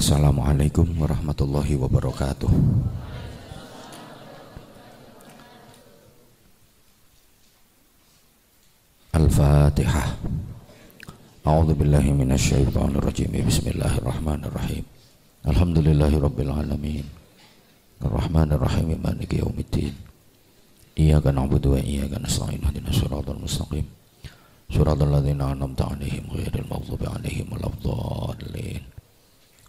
Assalamualaikum warahmatullahi wabarakatuh. Al-Fatihah. A'udzu billahi minasyaitonir rajim. Bismillahirrahmanirrahim. Alhamdulillahi rabbil alamin. Arrahmanir rahim maliki yaumiddin. Iyyaka na'budu wa iyyaka nasta'in. Ihdinas siratal mustaqim. Siratal ladzina an'amta 'alaihim ghairil maghdubi 'alaihim waladdallin.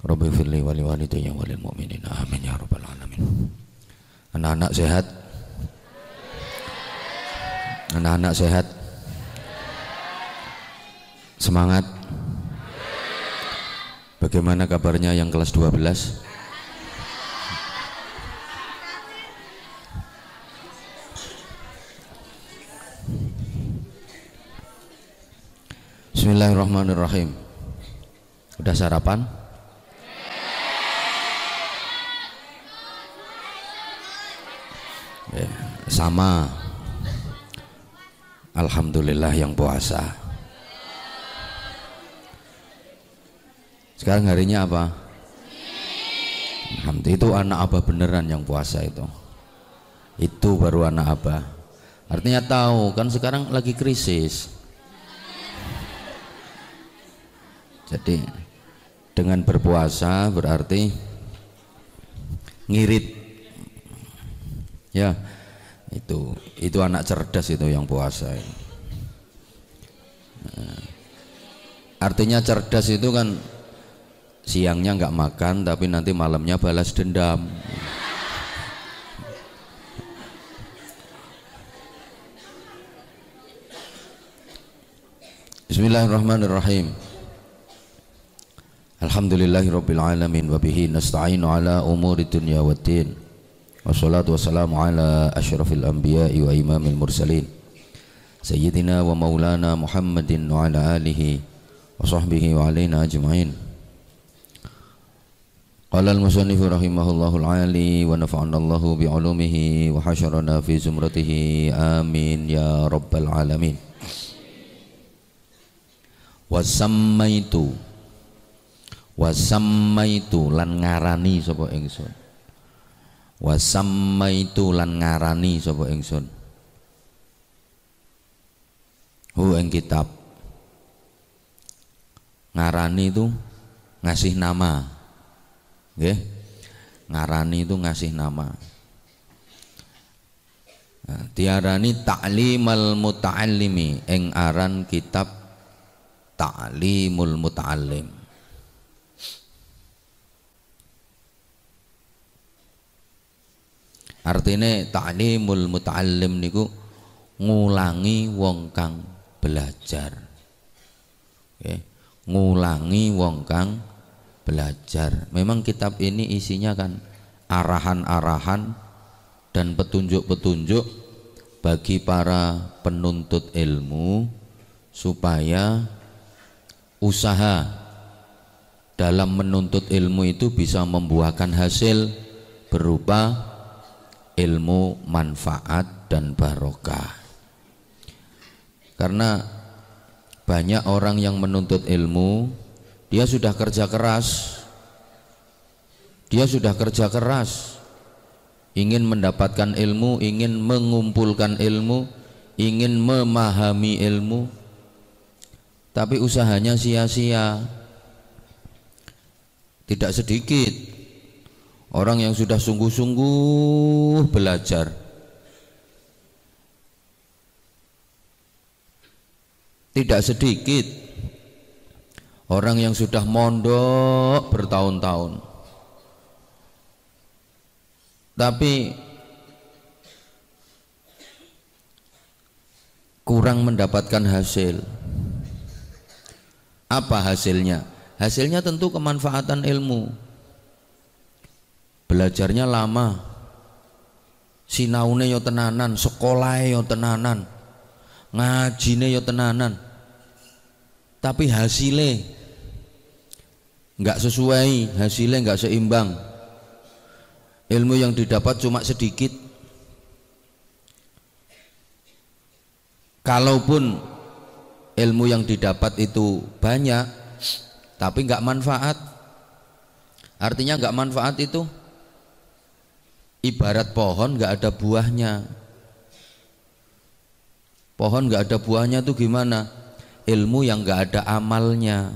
Rabbi firli wa liwalidayya wa lil mu'minin. Amin ya rabbal alamin. Anak-anak sehat? Anak-anak sehat? Semangat. Bagaimana kabarnya yang kelas 12? Bismillahirrahmanirrahim. Udah sarapan? Ya, sama. Alhamdulillah yang puasa. Sekarang harinya apa? Alhamdulillah itu anak abah beneran yang puasa itu. Itu baru anak abah. Artinya tahu kan sekarang lagi krisis. Jadi dengan berpuasa berarti ngirit. Ya, itu itu anak cerdas itu yang puasa. Nah, artinya cerdas itu kan siangnya nggak makan tapi nanti malamnya balas dendam. Bismillahirrahmanirrahim. Alhamdulillahirabbil alamin wa bihi nasta'inu ala umuri dunya wassalatu wassalamu ala asyrafil anbiya'i wa imamil mursalin sayyidina wa maulana Muhammadin wa ala alihi wa sahbihi wa alaina ajma'in قال المصنف رحمه الله العالي ونفعنا الله بعلومه وحشرنا في زمرته آمين يا رب العالمين wasammaitu wasammaitu lan ngarani sapa ingsun wasammaitu lan ngarani sapa ingsun hu ing kitab ngarani itu ngasih nama Nggih. Ngarani itu ngasih nama. Nah, tiarani ta'limal muta'allimi ing aran kitab ta'limul muta'allim. Artinya ta'limul muta'allim niku ngulangi wong kang belajar. Okay. Ngulangi wong kang belajar. Memang kitab ini isinya kan arahan-arahan dan petunjuk-petunjuk bagi para penuntut ilmu supaya usaha dalam menuntut ilmu itu bisa membuahkan hasil berupa ilmu manfaat dan barokah. Karena banyak orang yang menuntut ilmu dia sudah kerja keras. Dia sudah kerja keras. Ingin mendapatkan ilmu, ingin mengumpulkan ilmu, ingin memahami ilmu. Tapi usahanya sia-sia. Tidak sedikit orang yang sudah sungguh-sungguh belajar tidak sedikit Orang yang sudah mondok bertahun-tahun. Tapi kurang mendapatkan hasil. Apa hasilnya? Hasilnya tentu kemanfaatan ilmu. Belajarnya lama. Sinaune yo tenanan, sekolah yo tenanan. Ngajine yo tenanan. Tapi hasilnya nggak sesuai hasilnya nggak seimbang ilmu yang didapat cuma sedikit kalaupun ilmu yang didapat itu banyak tapi nggak manfaat artinya nggak manfaat itu ibarat pohon nggak ada buahnya. Pohon nggak ada buahnya tuh gimana? Ilmu yang nggak ada amalnya.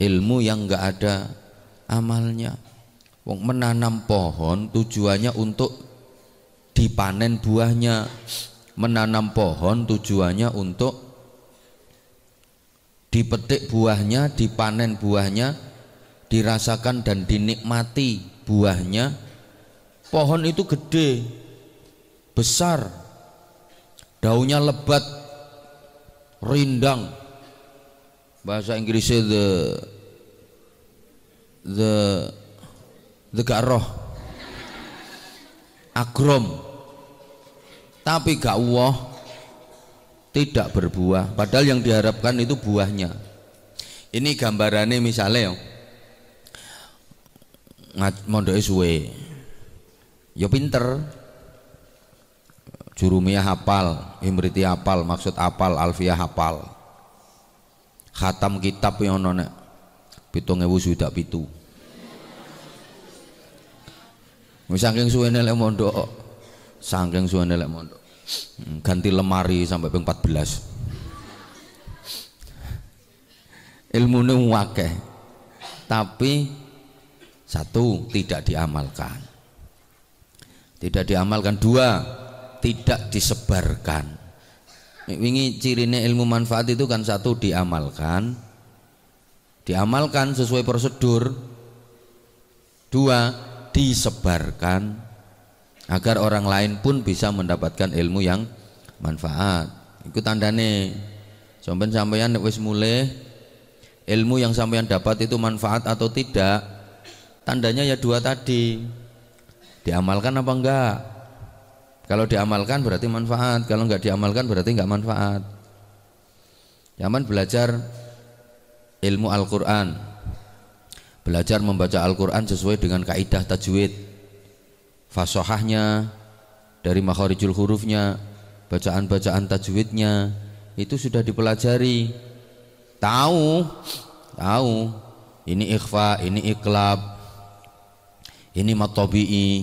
Ilmu yang nggak ada amalnya. Wong menanam pohon tujuannya untuk dipanen buahnya. Menanam pohon tujuannya untuk dipetik buahnya dipanen buahnya dirasakan dan dinikmati buahnya pohon itu gede besar daunnya lebat rindang. Bahasa Inggrisnya the the the garoh agrom. Tapi gak wah tidak berbuah. Padahal yang diharapkan itu buahnya. Ini gambarannya misalnya mondok suwe ya pinter. Jurumiyah hafal imriti hafal maksud hafal alfiah hafal. Khatam kitab yang ono nek ewu sudah pitu. Saking suwene lek mondok saking suwene lek mondok. Hmm, ganti lemari sampai ping 14 ilmune wakeh tapi satu tidak diamalkan tidak diamalkan. Dua tidak disebarkan. Wingi cirine ilmu manfaat itu kan satu diamalkan. Diamalkan sesuai prosedur. Dua disebarkan agar orang lain pun bisa mendapatkan ilmu yang manfaat. Itu tandane. Sampean sampean wis mulai ilmu yang sampean dapat itu manfaat atau tidak? Tandanya ya dua tadi diamalkan apa enggak kalau diamalkan berarti manfaat, kalau nggak diamalkan berarti nggak manfaat. Zaman belajar ilmu Al-Quran, belajar membaca Al-Quran sesuai dengan kaidah tajwid, fasohahnya, dari makharijul hurufnya, bacaan-bacaan tajwidnya, itu sudah dipelajari. Tahu, tahu, ini ikhfa, ini iklab, ini matobi'i,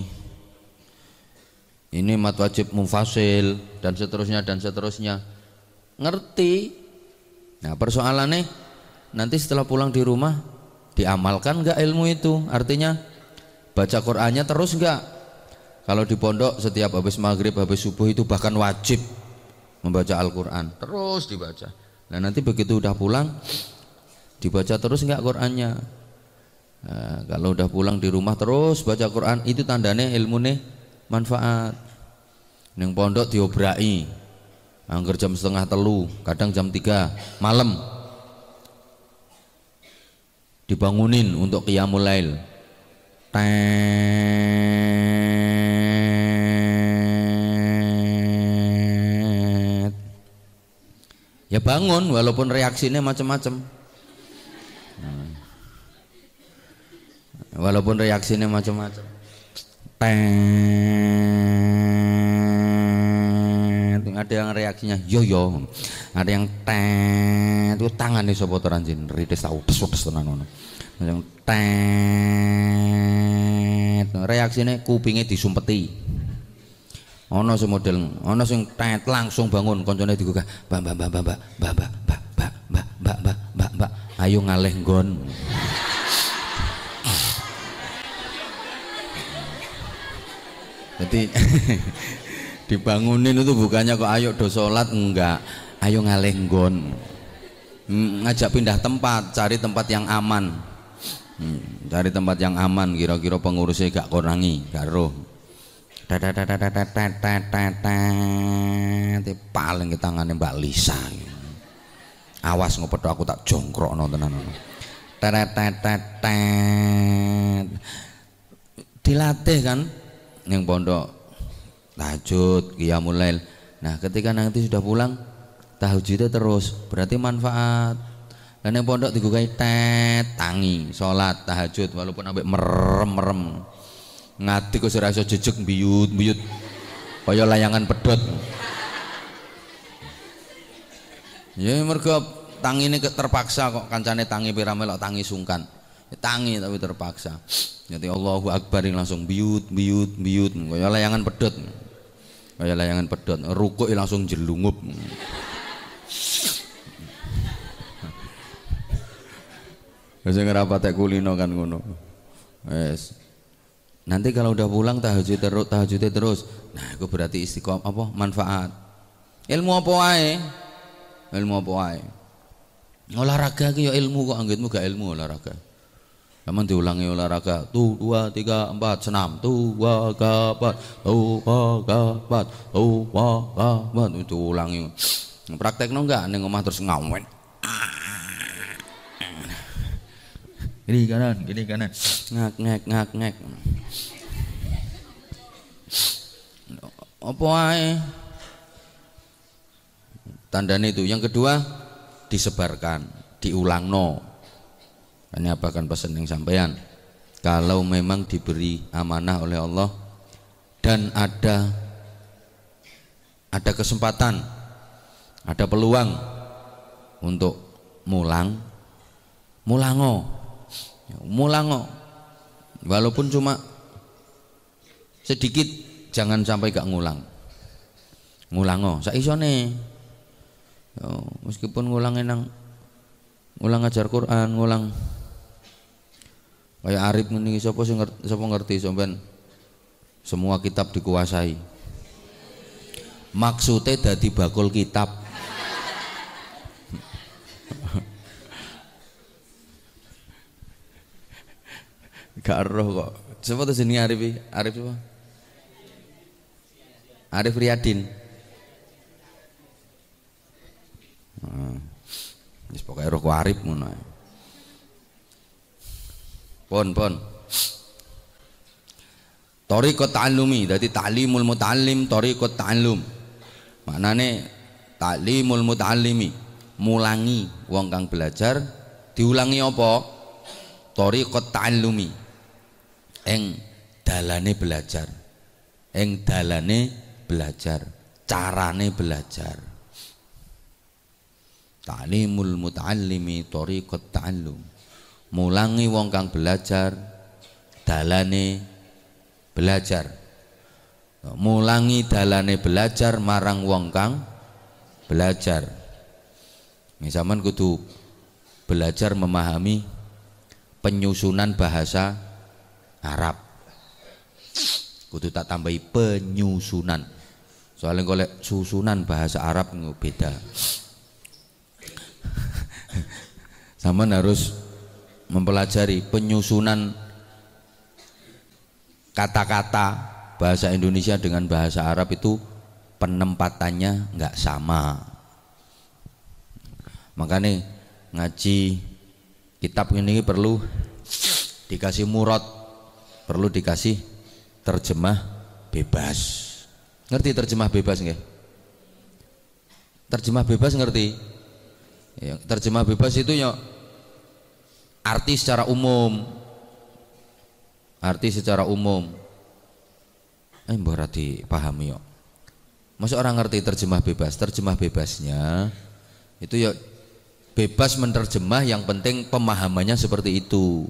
ini mat wajib mufasil dan seterusnya dan seterusnya. Ngerti? Nah persoalannya nanti setelah pulang di rumah diamalkan nggak ilmu itu? Artinya baca Qurannya terus nggak? Kalau di pondok setiap habis maghrib habis subuh itu bahkan wajib membaca Al-Quran. Terus dibaca. Nah nanti begitu udah pulang dibaca terus nggak Qurannya nah, kalau udah pulang di rumah terus baca Quran itu tandanya ilmu nih manfaat. Neng pondok diobrai angker jam setengah telu kadang jam tiga malam. Dibangunin untuk qiyamul lail. Ya bangun walaupun reaksinya macam-macam walaupun reaksinya macam-macam tet ada yang reaksinya yo yo ada yang tet itu tangan nih sobat anjing rides tahu tes tenan ngono yang tet reaksinya kupingnya disumpeti ono semodel ono sing tet langsung bangun koncone digugah mbak mbak mbak mbak mbak mbak mbak mbak mbak mbak mbak mbak ayo ngaleh nggon jadi dibangunin itu bukannya kok ayo do sholat enggak. Ayo ngalenggon hmm, ngajak pindah tempat cari tempat yang aman. Hmm, cari tempat yang aman kira-kira pengurusnya gak kurangi gak roh. Paling ke tangannya Mbak Lisa awas ngopet aku tak jongkrok nonton dilatih kan yang pondok tahajud qiyamul lail. Nah ketika nanti sudah pulang tahajudnya terus. Berarti manfaat. Dan yang pondok digugai tet tangi sholat tahajud walaupun sampai merem merem. Ngati kok serasa jejek biyut biyut kaya layangan pedot ya mereka tangi ini terpaksa kok. Kancane tangi piramelok tangi sungkan tangi tapi terpaksa jadi Allahu Akbar yang langsung biut biut biut kaya layangan pedot kaya layangan pedot rukuk langsung jelungup Wis ngerapat kulino kan ngono. Wes. Nanti kalau udah pulang tahajud terus tahajud terus. Nah, itu berarti istiqomah apa? Manfaat. Ilmu apa wae? Ilmu apa wae? Olahraga ki ya ilmu kok anggitmu gak ilmu olahraga. Kamu diulangi olahraga tuh dua tiga empat senam tuh dua empat tuh dua empat tuh dua empat itu ulangi. Praktek enggak neng omah terus ngawen. Gini kanan, gini kanan. Ngak ngek ngak ngek. Apa ae? Tandanya itu. Yang kedua disebarkan, diulang no. Ini apa kan pesan yang sampean? Kalau memang diberi amanah oleh Allah dan ada ada kesempatan, ada peluang untuk mulang, mulango, mulango, walaupun cuma sedikit, jangan sampai gak ngulang, ngulango, saya isone, meskipun ngulang enang, ngulang ajar Quran, ngulang Kayak Arif ini sapa sing sapa ngerti sampean semua kitab dikuasai. Maksudnya dadi bakul kitab. Gak roh kok. Siapa tuh sini Arif? Arif siapa? Arif Riyadin. Hmm. pokoknya roh Arif ngono. Pon pon. Tariqat ta'allumi, dadi ta'limul muta'allim tariqat ta'allum. Maknane ta'limul muta'allimi, mulangi wong kang belajar diulangi apa? Tariqat ta'allumi. Eng dalane belajar. Eng dalane belajar, carane belajar. Ta'limul muta'allimi tariqat ta'allum mulangi wong kang belajar dalane belajar. Mulangi dalane belajar marang wong kang belajar. Misalnya kudu belajar memahami penyusunan bahasa Arab. Kudu tak tambahi penyusunan. Soalnya kalau susunan bahasa Arab beda. Sama harus mempelajari penyusunan kata-kata bahasa Indonesia dengan bahasa Arab itu penempatannya nggak sama. Makanya ngaji kitab ini perlu dikasih murad perlu dikasih terjemah bebas. Ngerti terjemah bebas nggak terjemah bebas ngerti? Ya, terjemah bebas itu ya arti secara umum. Arti secara umum. Eh berarti pahami yuk. Masa orang ngerti terjemah bebas? Terjemah bebasnya itu ya bebas menerjemah yang penting pemahamannya seperti itu.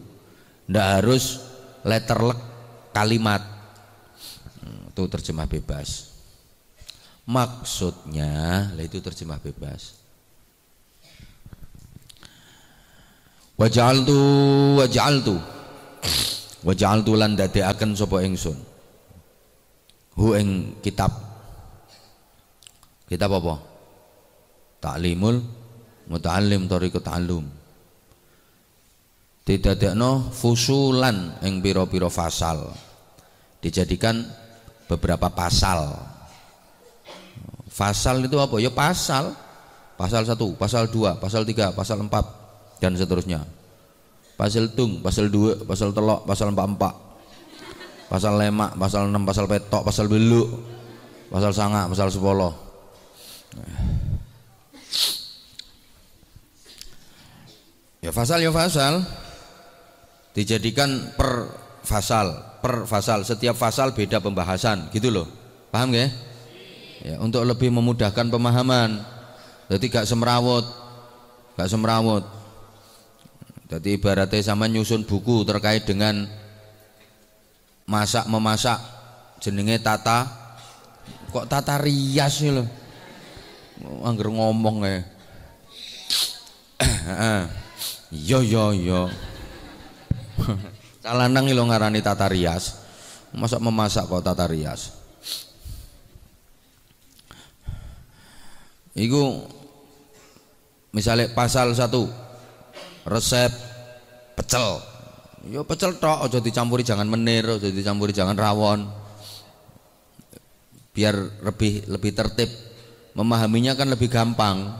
Ndak harus letterlek kalimat. Hmm, itu terjemah bebas. Maksudnya itu terjemah bebas Waj'altu waj'altu. Waj'altu lan dadekaken sapa ingsun. Hu ing kitab. Kitab apa? Ta'limul muta'allim tariqat ta'allum. Didadekno fusulan ing pira-pira fasal. Dijadikan beberapa pasal. Fasal itu apa? Ya pasal. Pasal satu pasal dua pasal tiga pasal empat dan seterusnya. Pasal tung pasal dua pasal telok pasal empat empat pasal lemak pasal enam pasal petok pasal beluk. Pasal sanga pasal sepuluh. Ya pasal ya pasal dijadikan per pasal per pasal setiap pasal beda pembahasan gitu loh. Paham gak ya untuk lebih memudahkan pemahaman. Jadi gak semrawut gak semrawut Jadi ibaratnya sama nyusun buku terkait dengan masak memasak jenenge tata. Kok tata rias sih loh angger ngomong ya yo yo yo. Calanang lo ngarani tata rias. Masak memasak kok tata rias? Iku misalnya pasal satu resep pecel. Yo pecel tok aja dicampuri jangan menir aja dicampuri jangan rawon. Biar lebih lebih tertib. Memahaminya kan lebih gampang.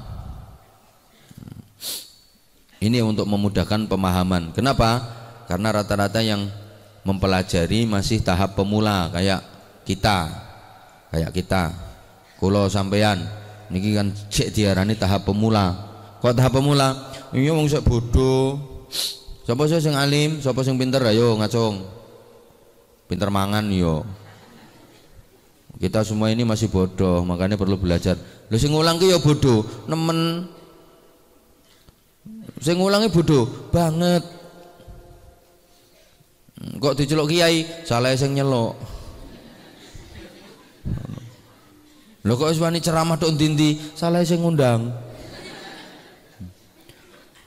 Ini untuk memudahkan pemahaman. Kenapa? Karena rata-rata yang mempelajari masih tahap pemula kayak kita. Kayak kita. Kulo sampean niki kan cek diarani tahap pemula. Kok tahap pemula iya wong sak bodoh sapa sih sing alim sapa sing pinter ayo ngacung pinter mangan yo kita semua ini masih bodoh, makanya perlu belajar. Lu sing ngulang ki ya bodoh, nemen. Sing ngulangi bodoh banget. Kok diceluk kiai, salah sing nyeluk. Lho kok wis wani ceramah tok ndi salah sing ngundang.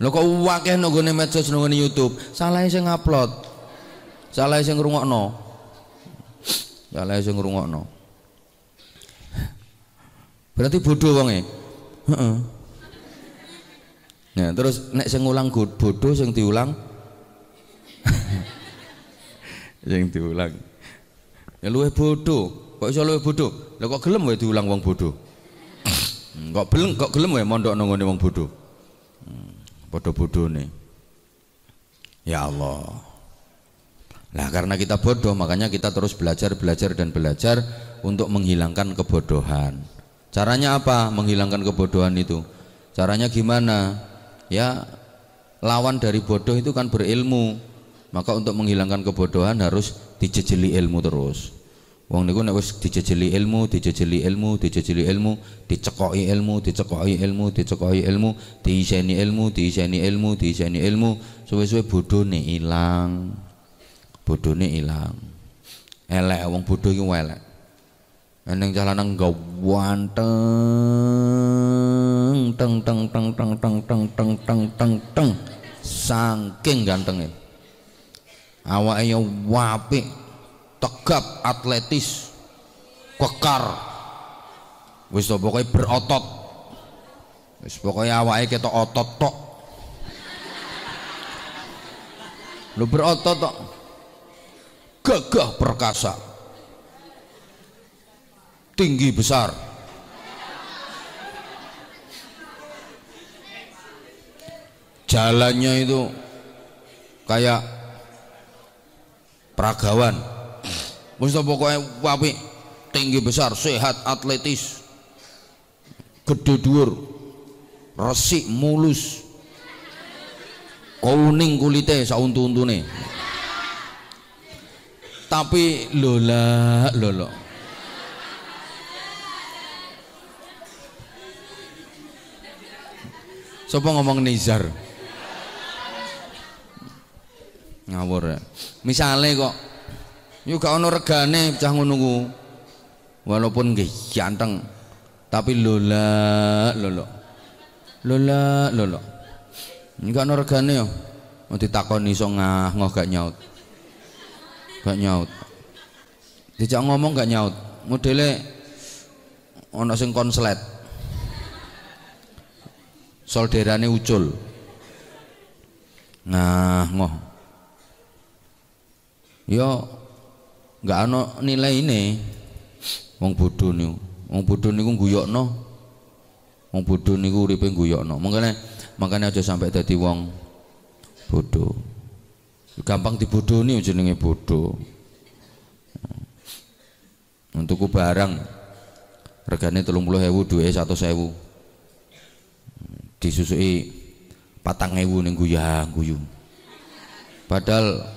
Lho kok akeh nang gone medsos nang YouTube, salah sing ngupload. Salah sing ngrungokno. Salah sing ngrungokno. Berarti bodoh wonge. Heeh. Nah, terus nek sing ngulang bodoh sing diulang sing diulang. Ya luwe bodoh. Kok iso luwe bodoh? Lah kok gelem wae diulang wong bodoh? kok belum kok gelem wae mondok nang wong bodoh. Hmm, Bodoh-bodone. Ya Allah. Nah karena kita bodoh makanya kita terus belajar, belajar dan belajar untuk menghilangkan kebodohan. Caranya apa menghilangkan kebodohan itu? Caranya gimana? Ya lawan dari bodoh itu kan berilmu. Maka untuk menghilangkan kebodohan harus dijejeli ilmu terus. Wong niku nek wis dijejeli ilmu, dijejeli ilmu, dijejeli ilmu, dicekoki ilmu, dicekoki ilmu, dicekoki ilmu, diiseni ilmu, diiseni ilmu, diiseni ilmu, suwe-suwe bodhone ilang. Bodhone ilang. Elek wong bodho iki elek. Eneng jalanan gawanteng teng teng teng teng teng teng teng teng teng teng saking gantengnya awaknya wapi tegap atletis kekar. Wis to pokoknya berotot. Wis pokoknya awaknya kita otot tok. Lu berotot tok. Gagah perkasa. Tinggi besar. Jalannya itu kayak peragawan Mustafa pokoknya wapi? Tinggi besar sehat atletis. Gede dhuwur. Resik mulus. Kuning kulitnya sauntu-untune. Tapi lola lola Siapa ngomong Nizar? Ngawur. Ya. Misalnya kok yuk gak ono regane cah ngono Walaupun nggih ganteng, tapi lola lolo. Lola lolo. Ini gak ono regane yo. Mau ditakoni iso ngah ngoh gak nyaut. Gak nyaut. Dijak ngomong gak nyaut. Modele ono sing konslet solderane ucul nah ngoh yo nggak ana nilaine wong bodho niku. Wong bodho niku guyokno wong bodho niku guyok no makanya makanya aja sampai tadi wong bodoh gampang dibodohi ujungnya bodoh untukku barang regane 30.000 satu sewu disusui patang hewu ning guyah guyu. Padahal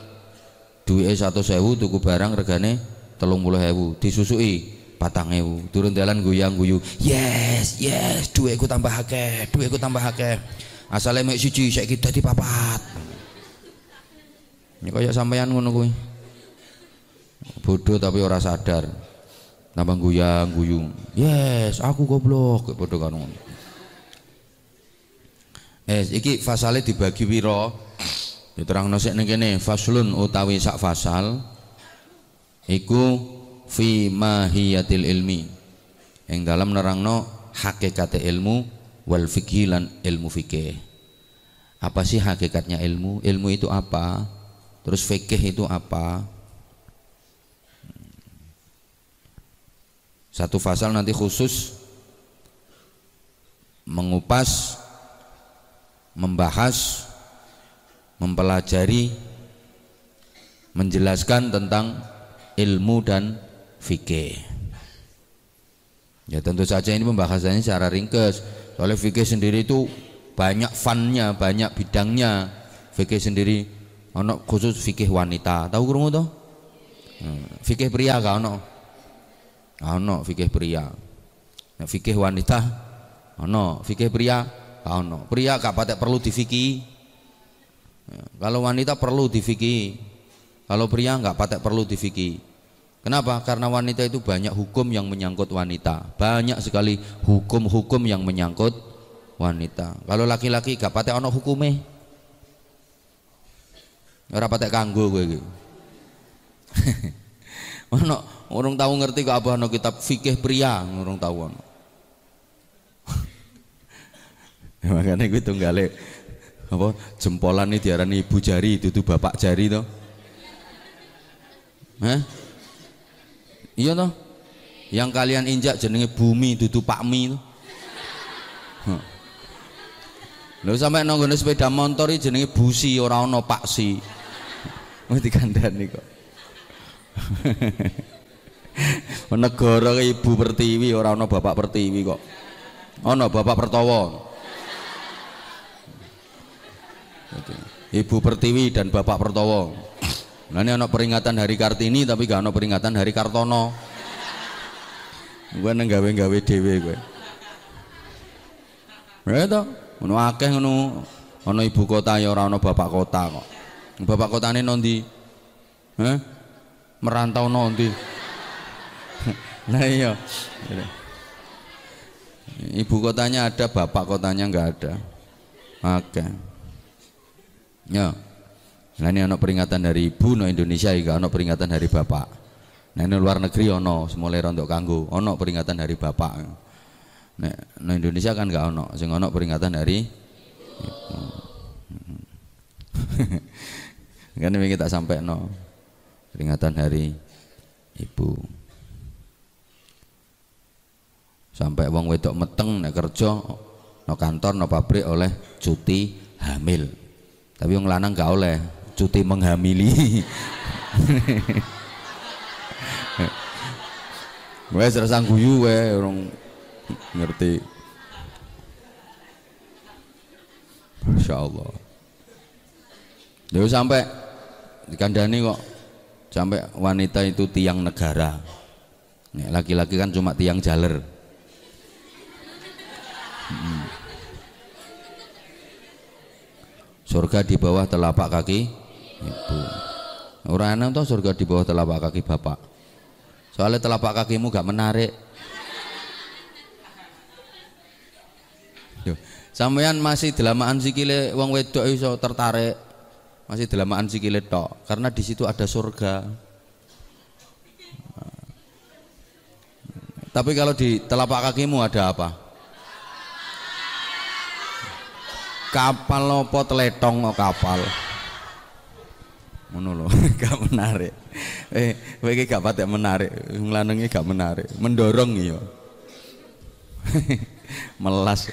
duwe satu sewu tuku barang regane telung puluh ewu disusui patang ewu turun jalan guyang guyu yes yes duweku tambah akeh duweku tambah akeh asale mek siji saiki dadi papat Ya kaya sampean ngono kuwi. Bodoh tapi ora sadar. Nambah guyang guyung. Yes, aku goblok bodoh kan ngono. Eh, iki fasale dibagi wira. Diterangno sik ning kene faslun utawi sak fasal iku fi mahiyatil ilmi. Yang dalam nerangno hakikat ilmu wal fikih lan ilmu fikih. Apa sih hakikatnya ilmu? Ilmu itu apa? Terus fikih itu apa? Satu fasal nanti khusus mengupas membahas mempelajari menjelaskan tentang ilmu dan fikih. Ya tentu saja ini pembahasannya secara ringkas. Soalnya fikih sendiri itu banyak funnya, banyak bidangnya. Fikih sendiri ono khusus fikih wanita. Tahu krungu to? Hmm. Fikih pria gak ono? Ono fikih pria. Nah, fikih wanita ono, fikih pria ono. Pria gak patek perlu difikih kalau wanita perlu difikih, kalau pria nggak patek perlu difikih. Kenapa? Karena wanita itu banyak hukum yang menyangkut wanita, banyak sekali hukum-hukum yang menyangkut wanita. Kalau laki-laki gak patek ono hukume, ora patek kanggo gue gitu. ono orang tahu ngerti kok apa ono kitab fikih pria, orang tahu ono. Makanya gue tunggale apa jempolan ini diarani ibu jari itu tuh bapak jari toh Hah? iya toh yang kalian injak jenenge bumi itu tuh pakmi toh Lho sampai nonggone sepeda motor iki jenenge busi ora ana paksi. Wis dikandani kok. Negara ibu pertiwi ora ana bapak pertiwi kok. Ana bapak pertowo. Ibu Pertiwi dan Bapak Pertowo. Nah ini anak peringatan Hari Kartini tapi gak anak peringatan Hari Kartono. Gue neng gawe dewe gue. Ya itu, ono akeh ngono, ono ibu kota ya orang ono bapak kota kok. Bapak kotane nondi, eh? merantau nondi. Nah iya, ibu kotanya ada, bapak kotanya nggak ada. Oke. Okay. Ya. Nah ini ada peringatan dari ibu no Indonesia juga ada peringatan dari bapak. Nah ini luar negeri ono semulai untuk kanggo ono peringatan dari bapak. Nah, no Indonesia kan gak ono, sing ono peringatan dari ibu. ini kita sampai no peringatan hari ibu. Sampai wong wedok meteng nek kerja no kantor no pabrik oleh cuti hamil tapi yang lanang gak oleh cuti menghamili. Gue serasa guyu gue orang ngerti. Masya Allah. Dia sampai dikandani kok sampai wanita itu tiang negara. Laki-laki kan cuma tiang jaler. Hmm. Surga di bawah telapak kaki ibu. Orang enak tuh surga di bawah telapak kaki bapak. Soalnya telapak kakimu gak menarik. Sampean masih delamaan sikile wong wedok iso tertarik. Masih delamaan sikile tok karena di situ ada surga. Tapi kalau di telapak kakimu ada apa kapal apa teletong kok kapal? Ngono lho gak menarik. Eh kowe iki gak patek menarik. Nglanenge gak menarik. Mendorong iya. Melas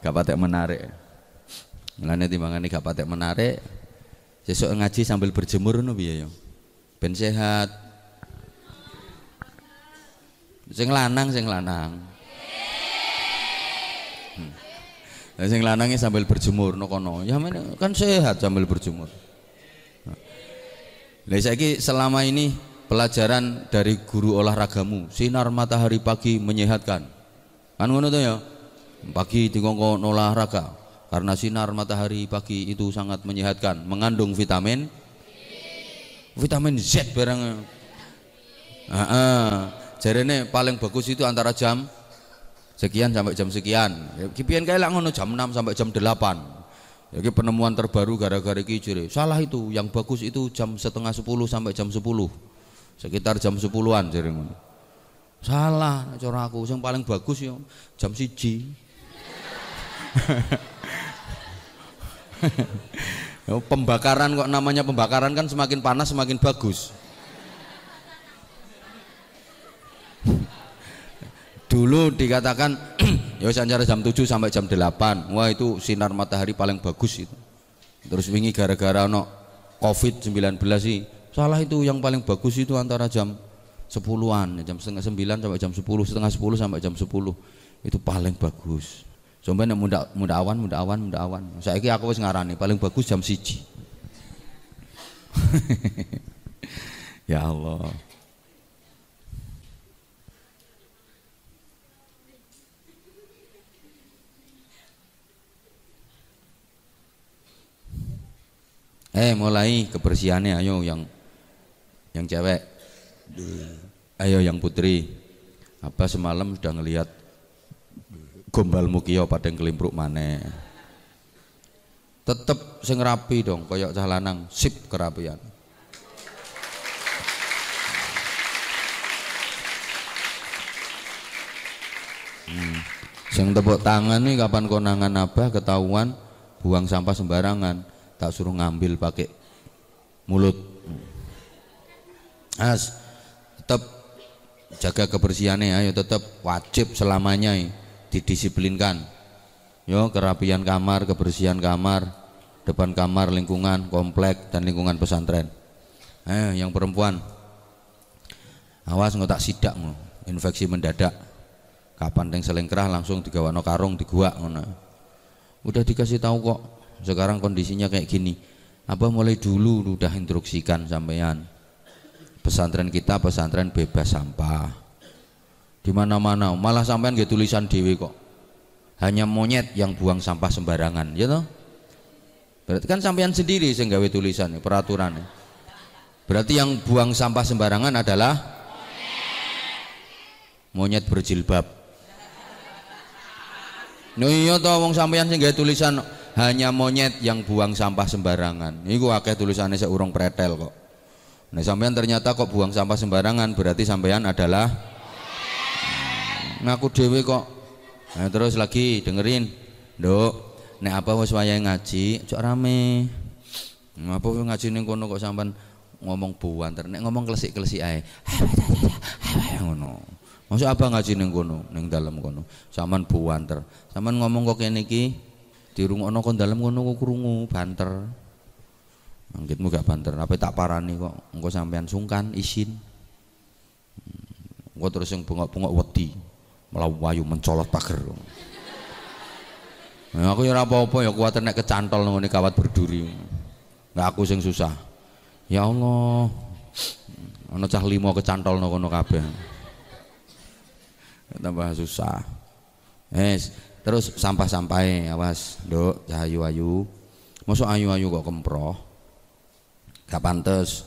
gak patek menarik. Mulane timbangane gak patek menarik sesuk ngaji sambil berjemur ngono piye ya? Ben sehat. Sing lanang sing lanang Nah, sing lanangnya sambil berjemur no kono. Ya mana kan sehat sambil berjemur. Nah, saiki selama ini pelajaran dari guru olahragamu, sinar matahari pagi menyehatkan. Kan ngono tuh ya. Pagi dikongko olahraga karena sinar matahari pagi itu sangat menyehatkan, mengandung vitamin vitamin Z barang heeh jarene paling bagus itu antara jam sekian sampai jam sekian kipian kayak ngono jam 6 sampai jam 8 jadi penemuan terbaru gara-gara iki. Salah itu, yang bagus itu jam setengah sepuluh sampai jam sepuluh. Sekitar jam sepuluhan jere ngono. Salah cara aku, yang paling bagus ya jam siji. pembakaran kok namanya pembakaran kan semakin panas semakin bagus. Dulu dikatakan ya antara jam 7 sampai jam 8 wah itu sinar matahari paling bagus itu. Terus wingi gara-gara no covid 19 sih. Salah itu yang paling bagus itu antara jam 10-an jam setengah 9 sampai jam 10 setengah 10 sampai jam 10 itu paling bagus. Coba nek muda muda awan muda awan muda awan. Saya kira aku ngarani paling bagus jam siji. Ya Allah eh mulai kebersihannya ayo yang yang cewek. Ayo yang putri. Apa semalam sudah ngelihat gombal mukio pada yang kelimpruk mana tetep sing rapi dong koyok cah lanang sip kerapian. Hmm. sing tepuk tangan nih kapan konangan apa ketahuan buang sampah sembarangan tak suruh ngambil pakai mulut. As tetap jaga kebersihannya ayo tetap wajib selamanya didisiplinkan. Yo kerapian kamar kebersihan kamar depan kamar lingkungan komplek dan lingkungan pesantren. Eh yang perempuan. Awas nggak tak sidak infeksi mendadak. Kapan yang selengkrah langsung digawano karung diguak udah dikasih tahu kok sekarang kondisinya kayak gini. Apa mulai dulu udah instruksikan sampean? Pesantren kita pesantren bebas sampah. Di mana-mana. Malah sampean gak tulisan dewi kok. Hanya monyet yang buang sampah sembarangan ya toh? Berarti kan sampean sendiri yang gawe tulisan peraturan. Berarti yang buang sampah sembarangan adalah monyet berjilbab. No iya toh wong sampean sing gawe tulisan hanya monyet yang buang sampah sembarangan. Iku akeh tulisannya seurung pretel kok. Nah sampean ternyata kok buang sampah sembarangan berarti sampean adalah ngaku dewe kok. Nah, terus lagi dengerin, dok. Nek apa wis ngaji, cok rame. Apa ngaji ning kono kok sampean ngomong buanter, nek ngomong klesik-klesik ae. ngono. Maksud apa ngaji ning kono, ning dalem kono. Sampean buanter. Sampean ngomong kok kene iki dirungokno kon dalem ngono kok krungu banter Anggitmu gak banter, apa tak parani kok engko sampean sungkan isin. Engko terus yang bengok-bengok wedi, malah wayu mencolot pager. Nah, aku ya apa-apa ya kuwatir nek kecantol ngene kawat berduri. Enggak aku sing susah. Ya Allah. Ana cah limo kecantol kono kabeh. Tambah susah. Wes, terus sampah sampai awas dok ayu ayu masuk ayu ayu kok kemproh. Gak pantes.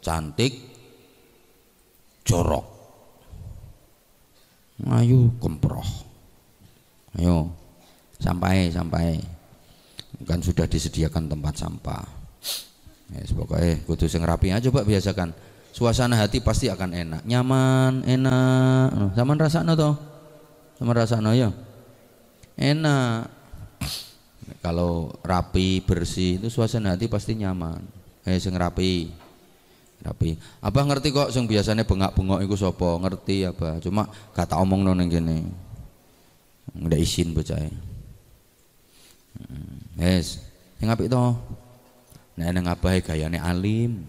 Cantik. Jorok. Ayu kemproh. Ayo sampai sampai kan sudah disediakan tempat sampah. Ya yes, pokoknya kudu sing rapi. Aja pak biasakan. Suasana hati pasti akan enak. Nyaman enak. Zaman rasanya toh zaman rasanya ya enak. Kalau rapi bersih itu suasana hati pasti nyaman. Eh sing rapi. Rapi. Apa ngerti kok sing biasanya bengak-bengok itu sopo ngerti apa cuma kata omong yang gini nggak izin bocah hmm, yes yang apa itu nah neng apa gayane alim.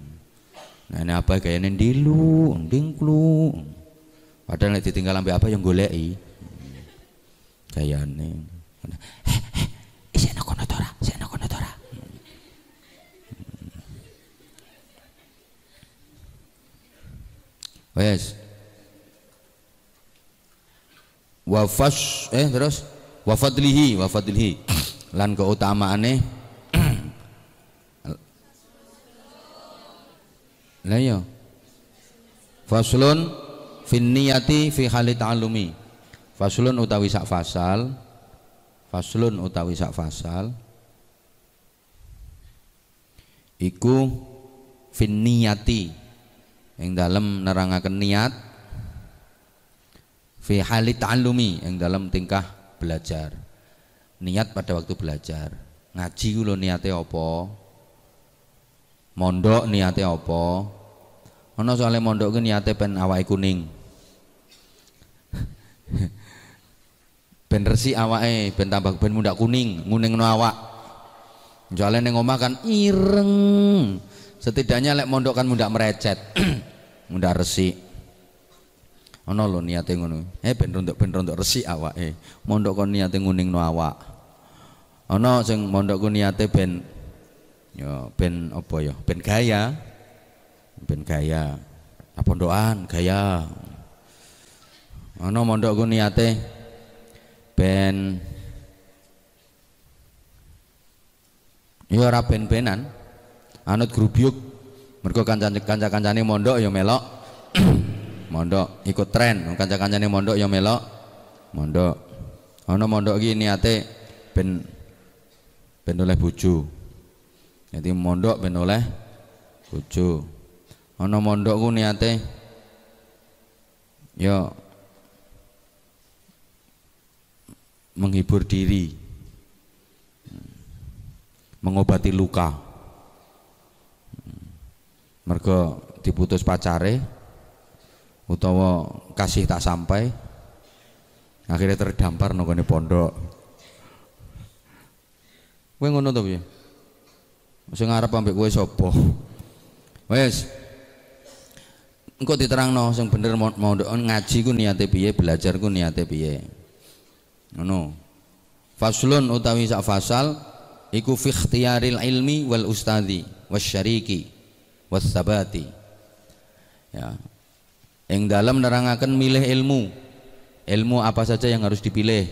Neng apa gayane dilu dingklu padahal ditinggal sampai apa yang golei gayane eh eh isi ana kono tora isi ana kono tora wes wafas eh terus? Wafadlihi wafadlihi lan keutamaane Lah ya. Faslun fin niyati fi hali ta'allumi. Faslun utawi sak fasal. Faslun utawi sak fasal. Iku fin niyati. Yang dalam nerangaken niat. Fi hali ta'allumi. Yang dalam tingkah belajar. Niat pada waktu belajar. Ngaji ku niate apa? Mondok niate apa? Ana soalnya mondok ku niate pen awake kuning ben resik awake ben tambah ben mundak kuning nguningno awak. Soalnya ning omah kan ireng. Setidaknya lek mondok kan mundak merecet mundak resik. Ana lho niate ngono. Eh ben rontok ben rontok resik awake. Mondok kon niate nguningno awak. Ana sing mondok ku niate ben ya ben apa ya ben gaya. Ben gaya. Apa pondokan gaya. Ana mondok ku niate ben ya ora ben-benan anut grubyuk. Mergo kanca-kancane mondok ya melok. Mondok ikut tren. Kanca-kancane mondok ya melok. Mondok. Ana mondok iki niate ben ben oleh bojo. Jadi mondok ben oleh bojo. Ana mondok ku niate ya menghibur diri. Mengobati luka. Mergo diputus pacare utawa kasih tak sampai akhirnya terdampar nongone pondok. Kowe ngono to piye? Sing ngarep ambek kowe sapa? Wes. Engko diterangno sing bener mau ngaji ku niate piye belajar ku niate piye ngono. Faslun utawi sak fasal iku fi ikhtiyaril ilmi wal ustadi wasyariki wasabati ya. Yang dalam nerangakan milih ilmu. Ilmu apa saja yang harus dipilih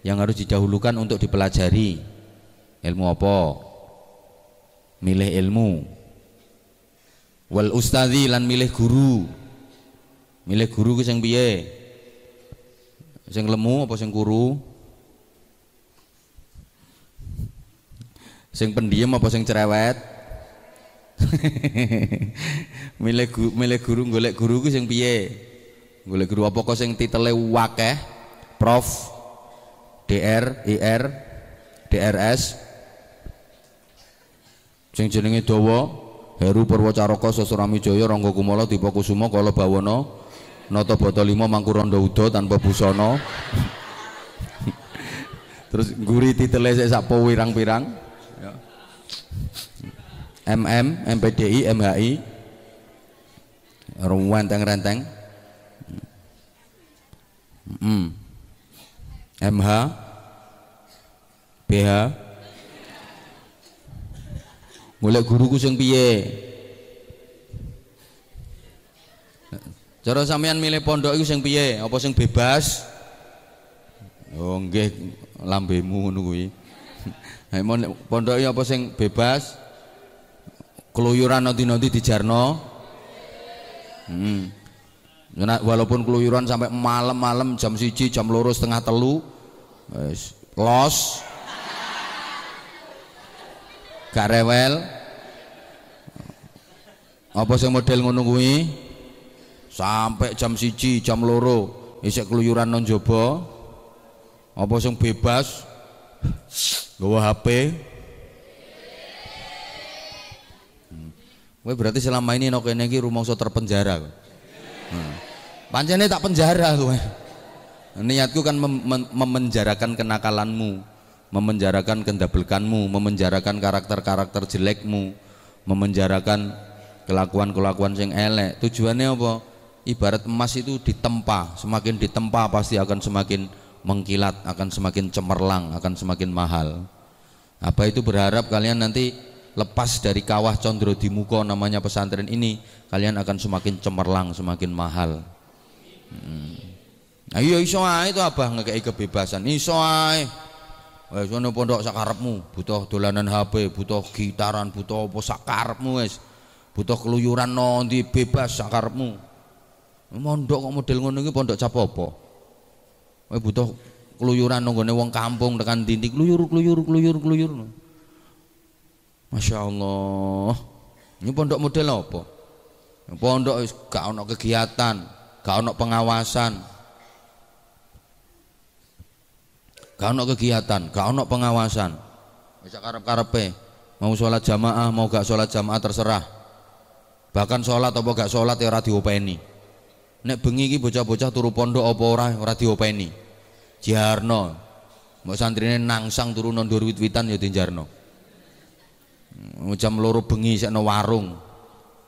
yang harus didahulukan untuk dipelajari. Ilmu apa? Milih ilmu. Wal ustadi lan milih guru. Milih guru ku sing piye sing lemu apa sing kuru? Sing pendiam apa sing cerewet? Milih guru, milih guru golek guru ku sing piye? Golek guru apa kok sing titele wakeh? Prof DR IR DRS sing jenenge dawa Heru Purwacaraka Sasurami Jaya Rangga Kumala Dipa Kusuma Kala Bawana Nata Bata Lima Mangkuranda Uda tanpa busana. Terus guri titele sik sak pirang-pirang. Ya. MM, MPDI, MHI renteng-renteng hmm. MH BH golek guruku sing piye cara sampean milih pondok iku sing piye? Apa sing bebas? Oh nggih lambemu ngono kuwi. Pondok apa sing bebas? Keluyuran nanti-nanti dijarno. Hmm. walaupun keluyuran sampai malam-malam jam siji jam lurus setengah telu los. Gak rewel. Apa sing model ngono sampai jam siji jam loro isek keluyuran non jaba apa sing bebas gawa HP Kowe berarti selama ini nok kene iki rumangsa terpenjara. Hmm. Pancene tak penjara kowe. Niatku kan mem memenjarakan kenakalanmu, memenjarakan kendabelkanmu, memenjarakan karakter-karakter jelekmu, memenjarakan kelakuan-kelakuan yang elek. Tujuannya apa? Ibarat emas itu ditempa, semakin ditempa pasti akan semakin mengkilat, akan semakin cemerlang, akan semakin mahal. Apa itu berharap kalian nanti lepas dari kawah condro di muko namanya pesantren ini kalian akan semakin cemerlang semakin mahal. Hmm. ayo iso ae itu abah ngekei kebebasan. Iso ae. Wes pondok sakarepmu butuh dolanan HP butuh gitaran butuh apa sakarepmu wes. Butuh keluyuran nanti bebas sakarmu mondok kok model ngono iki pondok cap apa? Kowe butuh keluyuran nonggone wong kampung tekan dindi keluyur keluyur keluyur keluyur. Masya Allah ini pondok model apa? Pondok gak ono kegiatan gak ono pengawasan. Gak ono kegiatan gak ono pengawasan. Bisa karep-karepe mau sholat jamaah mau gak sholat jamaah terserah. Bahkan sholat apa gak sholat ya ora diopeni nek bengi iki bocah-bocah turu pondok apa ora? Ora diopeni. Jarno mbok santrine nangsang turu nondur wit-witan ya dijarno. Jam loro bengi sekno warung.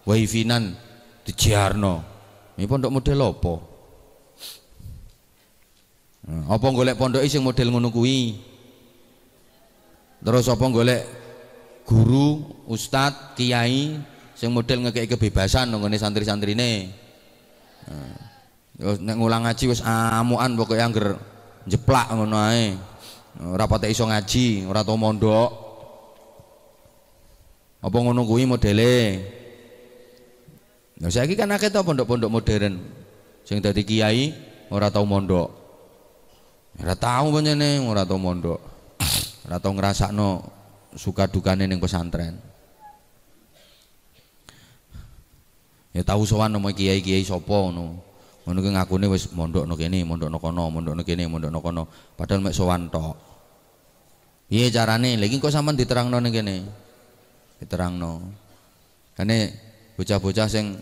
Wifi-nan dijarno. Ini pondok model apa? Apa golek pondok sing model ngono kuwi? Terus apa golek guru ustad kiai sing model ngekei kebebasan nggone santri-santrine Terus nek ngulang ngaji wis amukan pokoke angger jeplak ngono ae. Ora patek iso ngaji, ora tau mondok. Apa ngono kuwi modele? Nah saiki kan akeh to pondok-pondok modern. Sing dadi kiai ora tau mondok. Ora tau pancene ora tau mondok. Ora tau ngrasakno suka dukane ning pesantren. Ya tahu sowan nama kiai-kiai sapa ngono. Ngono ki ngakune wis mondokno kene mondokno kono mondokno kene mondokno kono. Padahal mek sowan tok. Piye carane? Lagi kok sampean diterangno ning kene? Diterangno. Kene bocah-bocah sing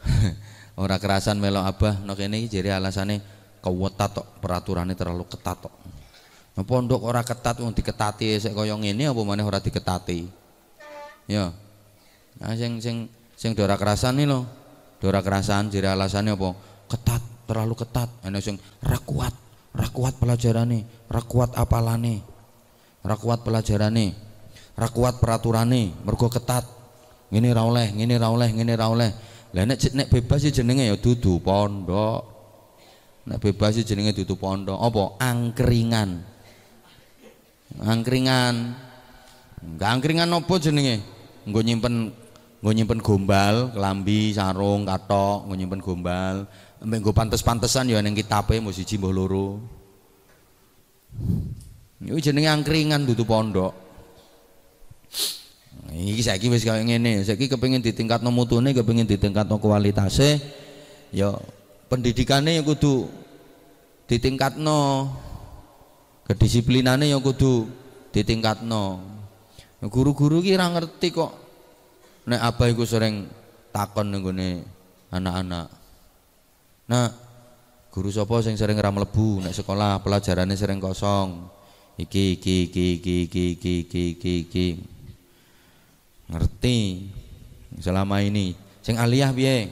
ora kerasan melok abah no kene iki jere alasane kewetat tok peraturannya terlalu ketat tok. Nah, pondok ora ketat wong diketati sik kaya ngene apa maneh ora diketati? Ya. Nah sing sing sing dora kerasan nih loh. Dora kerasan jadi alasannya apa? Ketat terlalu ketat. Ana sing ra kuat ra kuat pelajarane ra kuat apalane ra kuat pelajarane ra kuat peraturane mergo ketat. Ngene ra oleh ngene ra oleh ngene ra oleh. Lah nek nek bebas sih jenenge ya dudu pondok. Nek bebas sih jenenge dudu pondok. Apa? Angkringan. Angkringan. Enggak angkringan apa jenenge? Nggo nyimpen nggo nyimpen gombal, kelambi, sarung, katok, nggo nyimpen gombal. Mbek nggo pantes-pantesan ya ning kitabe mesti siji mbah loro. Iki jenenge angkringan dudu pondok. Iki saiki wis kaya ngene, saiki kepengin ditingkatno mutune, kepengin ditingkatno kualitase, ya pendidikane ya kudu ditingkatno. Kedisiplinane ya kudu ditingkatno. Guru-guru ki ora ngerti kok nek abah iku sering takon ning anak-anak. Nah guru sapa sing sering ra mlebu? Nek sekolah pelajarannya sering kosong. Iki iki iki iki iki iki iki iki, iki. ngerti? Selama ini. Sing aliyah piye?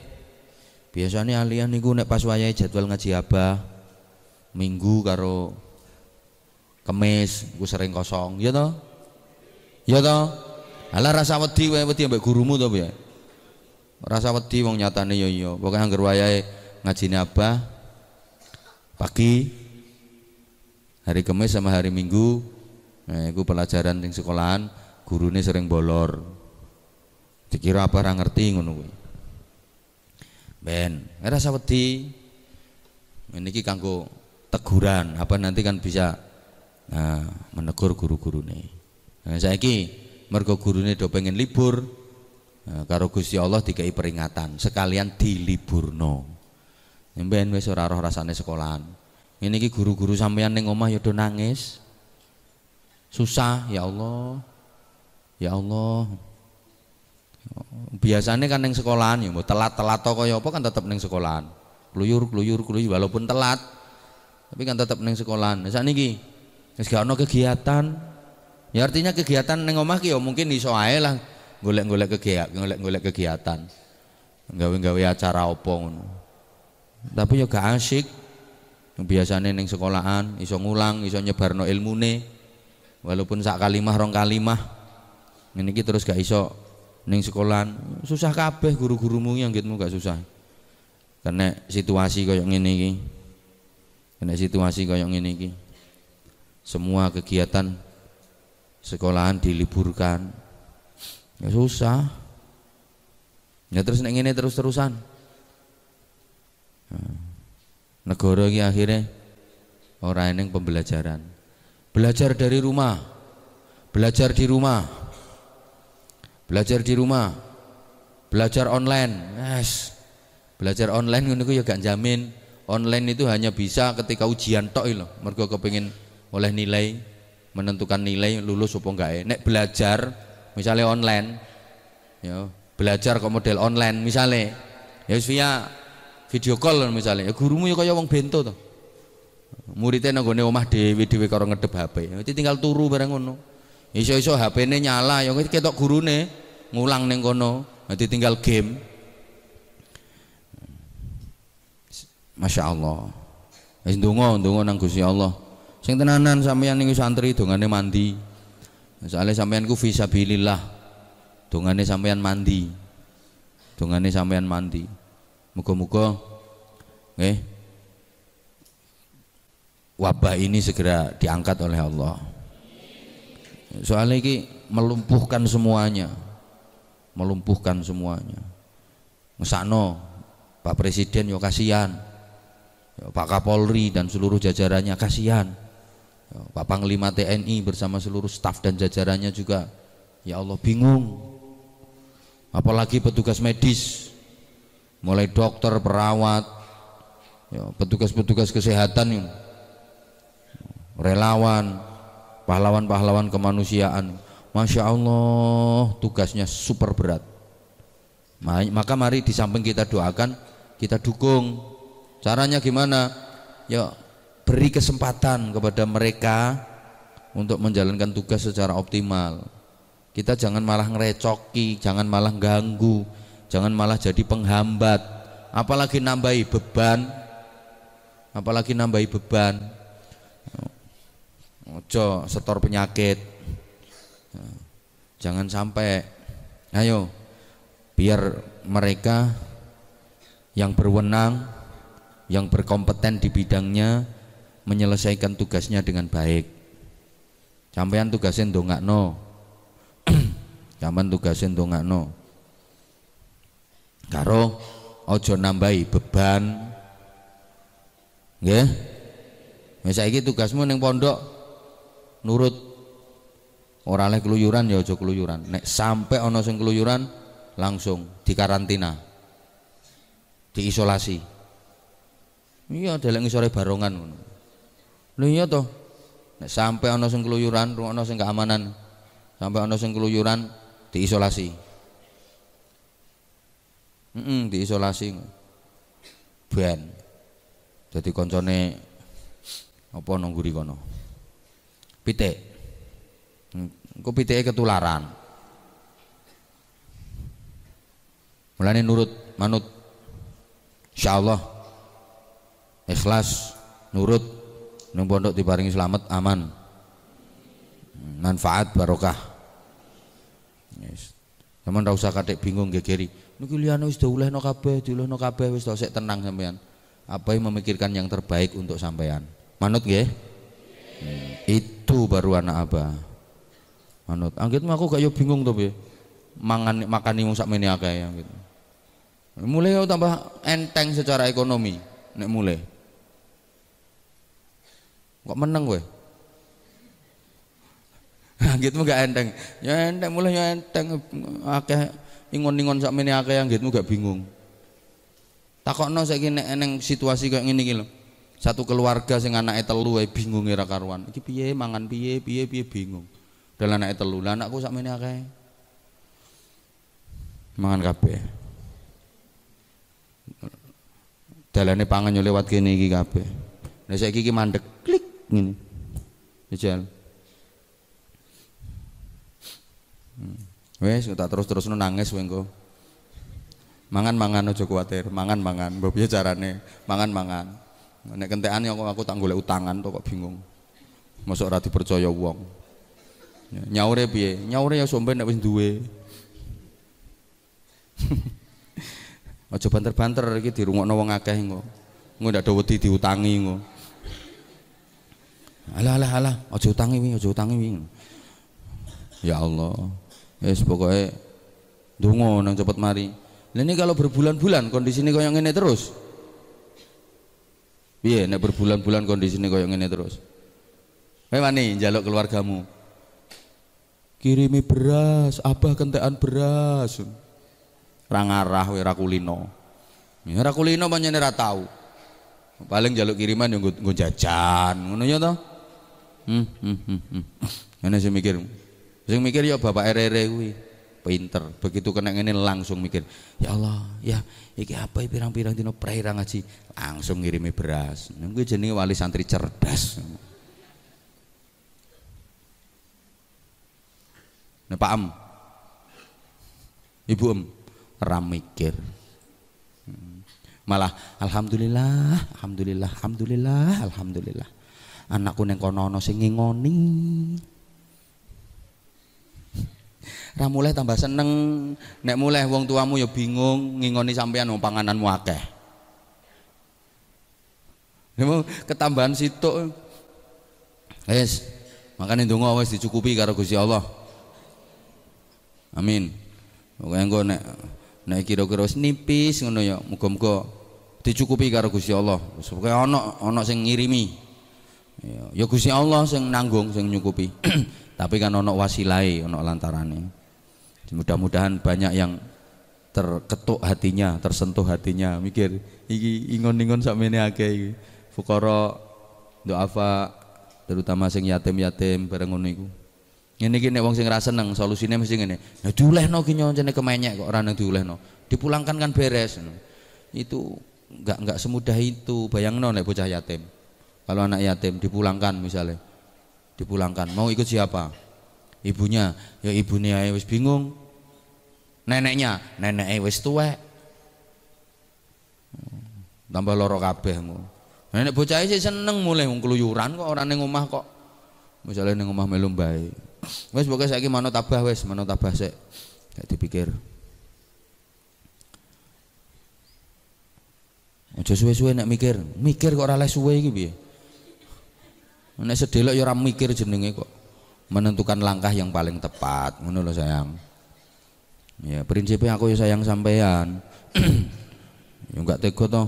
Biasanya aliyah niku nek pas wayahe jadwal ngaji abah minggu karo kemis ku sering kosong. Ya toh? Ya toh Alah rasa wedi wae wedi ambek gurumu to piye? Rasa wedi wong nyatane yo iya. Pokoke anggar wayahe ngajine Abah pagi hari Kamis sama hari Minggu nah iku pelajaran ning sekolahan gurune sering bolor. Dikira apa ora ngerti ngono kuwi. Ben, rasa wedi. Ini ki kanggo teguran, apa nanti kan bisa nah, menegur guru-gurune. Nah, saiki mergo gurune do pengen libur. Nah, karo Gusti Allah dikai peringatan sekalian diliburno. Mben wis ora roh rasane sekolahan. Ini ki guru-guru sampeyan ning omah ya nangis. Susah ya Allah. Ya Allah. Biasanya kan neng sekolahan ya telat-telat to kaya apa kan tetap neng sekolahan. Kluyur kluyur kluyur walaupun telat tapi kan tetap neng sekolahan. Saat ini wis gak ono kegiatan Ya artinya kegiatan neng omah ki ya mungkin iso ae lah golek-golek kegiatan, golek-golek kegiatan. Gawe-gawe acara apa ngono. Tapi ya gak asik. Biasanya neng sekolahan iso ngulang, iso nyebarno ilmune. Walaupun sak kalimah rong kalimah. Ini kita terus gak iso neng sekolahan. Susah kabeh guru-gurumu yang gitmu gak susah. Karena situasi koyok ngene iki. Karena situasi koyok ngene iki. Semua kegiatan sekolahan diliburkan ya susah Ya terus nek ngene terus-terusan. Nah, negara iki akhirnya orang yang pembelajaran. Belajar dari rumah. Belajar di rumah. Belajar di rumah. Belajar online. Yes. Belajar online ngono ya gak jamin online itu hanya bisa ketika ujian tok lho. Mergo kepengin oleh nilai menentukan nilai lulus apa enggak ya. Nek belajar misalnya online ya belajar kok model online misalnya. Ya via video call misalnya. Ya gurumu ya kaya wong bento to. Muridnya nanggone omah dewi dewi karo ngedep HP itu tinggal turu bareng ngono. Iso-iso HP ini nyala ya ketok gurune ngulang neng kono nanti tinggal game. Masya Allah. Wis ndonga ndonga nang Allah sing tenanan sampeyan niku santri dongane mandi. Soalnya sampeyan ku fisabilillah dongane sampean mandi. Dongane sampean mandi. Muga-muga eh wabah ini segera diangkat oleh Allah. Soalnya ini melumpuhkan semuanya. Melumpuhkan semuanya. Ngesakno Pak Presiden yo kasihan. Pak Kapolri dan seluruh jajarannya kasihan Pak Panglima TNI bersama seluruh staf dan jajarannya juga ya Allah bingung. Apalagi petugas medis mulai dokter perawat ya, petugas-petugas kesehatan relawan pahlawan-pahlawan kemanusiaan. Masya Allah tugasnya super berat. Maka mari di samping kita doakan kita dukung. Caranya gimana? Ya beri kesempatan kepada mereka untuk menjalankan tugas secara optimal kita jangan malah ngerecoki, jangan malah ganggu, jangan malah jadi penghambat, apalagi nambahi beban, apalagi nambahi beban. Ojo setor penyakit. Jangan sampai ayo biar mereka yang berwenang, yang berkompeten di bidangnya menyelesaikan tugasnya dengan baik. Sampean tugasnya no. Zaman tugasin ndongakno. Karo ojo nambahi beban. Nggih. Wis saiki tugasmu ning pondok nurut ora oleh keluyuran ya aja keluyuran. Nek sampai ana sing keluyuran langsung dikarantina. Diisolasi. Iya deleng sore barongan ngono. Lho iya toh. Nek sampai ana sing keluyuran, ana sing keamanan. Sampai ana sing keluyuran diisolasi. Mm -mm, diisolasi. Ben. Jadi koncone apa nongguri kono? Pitik. Engko pitike ketularan. Mulane nurut manut. Insyaallah. Ikhlas nurut nang pondok diparingi selamat aman manfaat barokah Yes. Sampeyan ora usah katik bingung gegeri. Niki liyane wis diulehno kabeh, diulehno kabeh wis sik tenang sampean. Apa yang memikirkan yang terbaik untuk sampean. Manut nggih? Hmm. Itu baru anak abah. Manut. Anggitmu aku gak yo bingung to piye. Mangan makani mung sakmene akeh ya gitu. Mulai tambah enteng secara ekonomi nek mulai. Kok meneng kowe? Anggitmu gak enteng. Ya enteng mulai ya enteng akeh ingon-ingon sakmene akeh anggitmu gak bingung. Takokno saiki nek eneng situasi kayak iki lho. Satu keluarga sing anake telu ae bingung ora karuan. Iki piye mangan piye piye piye bingung. Dalam anake telu. Lah anakku sakmene akeh. Mangan kabeh. Dalane pangan yo lewat kene iki kabeh. Lah saiki iki mandek klik ngene. Jajal. Hmm. Wes tak terus-terus nangis kowe engko. Mangan-mangan aja kuwatir, mangan-mangan. Mbok piye carane? Mangan-mangan. Nek kentekan aku aku tak golek utangan to kok bingung. Mosok ora dipercaya wong. Ya, nyaure piye? Nyaure ya somben nek wis duwe. Aja banter-banter iki dirungokno wong akeh engko. Engko ndak ada wedi diutangi engko. Alah alah alah, aja utangi wingi, aja utangi wingi. Ya Allah. Yes pokoknya dungo nang cepet mari. Lah ini kalau berbulan-bulan kondisi ini koyo ngene terus. Piye nek berbulan-bulan kondisi ini koyo ngene terus? Kowe wani njaluk keluargamu. Kirimi beras, abah kentekan beras. Ra ngarah kowe ra kulino. Ya ra kulino pancen tau. Paling jaluk kiriman yang nggo jajan, ngono ya toh? Hmm, hmm, hmm, hmm. Mikir. Sing mikir ya bapak RR kuwi. Pinter. Begitu kena ngene langsung mikir, ya Allah, ya iki apa pirang-pirang dino praira ngaji, langsung ngirimi beras. Nah, kuwi jenenge wali santri cerdas. Nah, Pak Am. Ibu Em, ram mikir. Malah alhamdulillah, alhamdulillah, alhamdulillah, alhamdulillah. Anakku neng kono ana sing ngingoni. Ra mulai tambah seneng, nek mulai wong tuamu ya bingung ngingoni sampean wong pangananmu akeh. Ketambahan situ. Wes, makane ndonga wis dicukupi karo Gusti Allah. Amin. Pokoke engko nek nek kira-kira wis nipis ngono ya, muga-muga dicukupi karo Gusti Allah. Pokoke ana ana sing ngirimi. Ya, ya Gusti Allah sing nanggung, sing nyukupi. Tapi kan ana wasilai, ana lantarane. Mudah-mudahan banyak yang terketuk hatinya, tersentuh hatinya, mikir iki ingon-ingon sakmene akeh iki. Fuqara doafa terutama sing yatim-yatim bareng ngono iku. Ngene iki nek wong sing ra seneng solusine mesti ngene. Ya diulehno ki nyoncene kemenyek kok ora nang diulehno. Dipulangkan kan beres. Itu enggak enggak semudah itu. Bayangno nek bocah yatim. Kalau anak yatim dipulangkan misalnya. Dipulangkan, mau ikut siapa? Ibunya, ya ibunya wis bingung, neneknya nenek wis tuwek. Tambah loro kabeh nenek bocah sih seneng mulai keluyuran kok orang ning omah kok. Misalnya ning omah melu bae wis pokoke saiki manut tabah wis manut tabah sik. Gak dipikir. Aja suwe-suwe nek mikir, mikir kok ora suwe iki piye? Nek sedelok ya ora mikir jenenge kok. Menentukan langkah yang paling tepat, ngono lho sayang. Ya prinsipnya aku ya sayang sampean. ya enggak tega toh.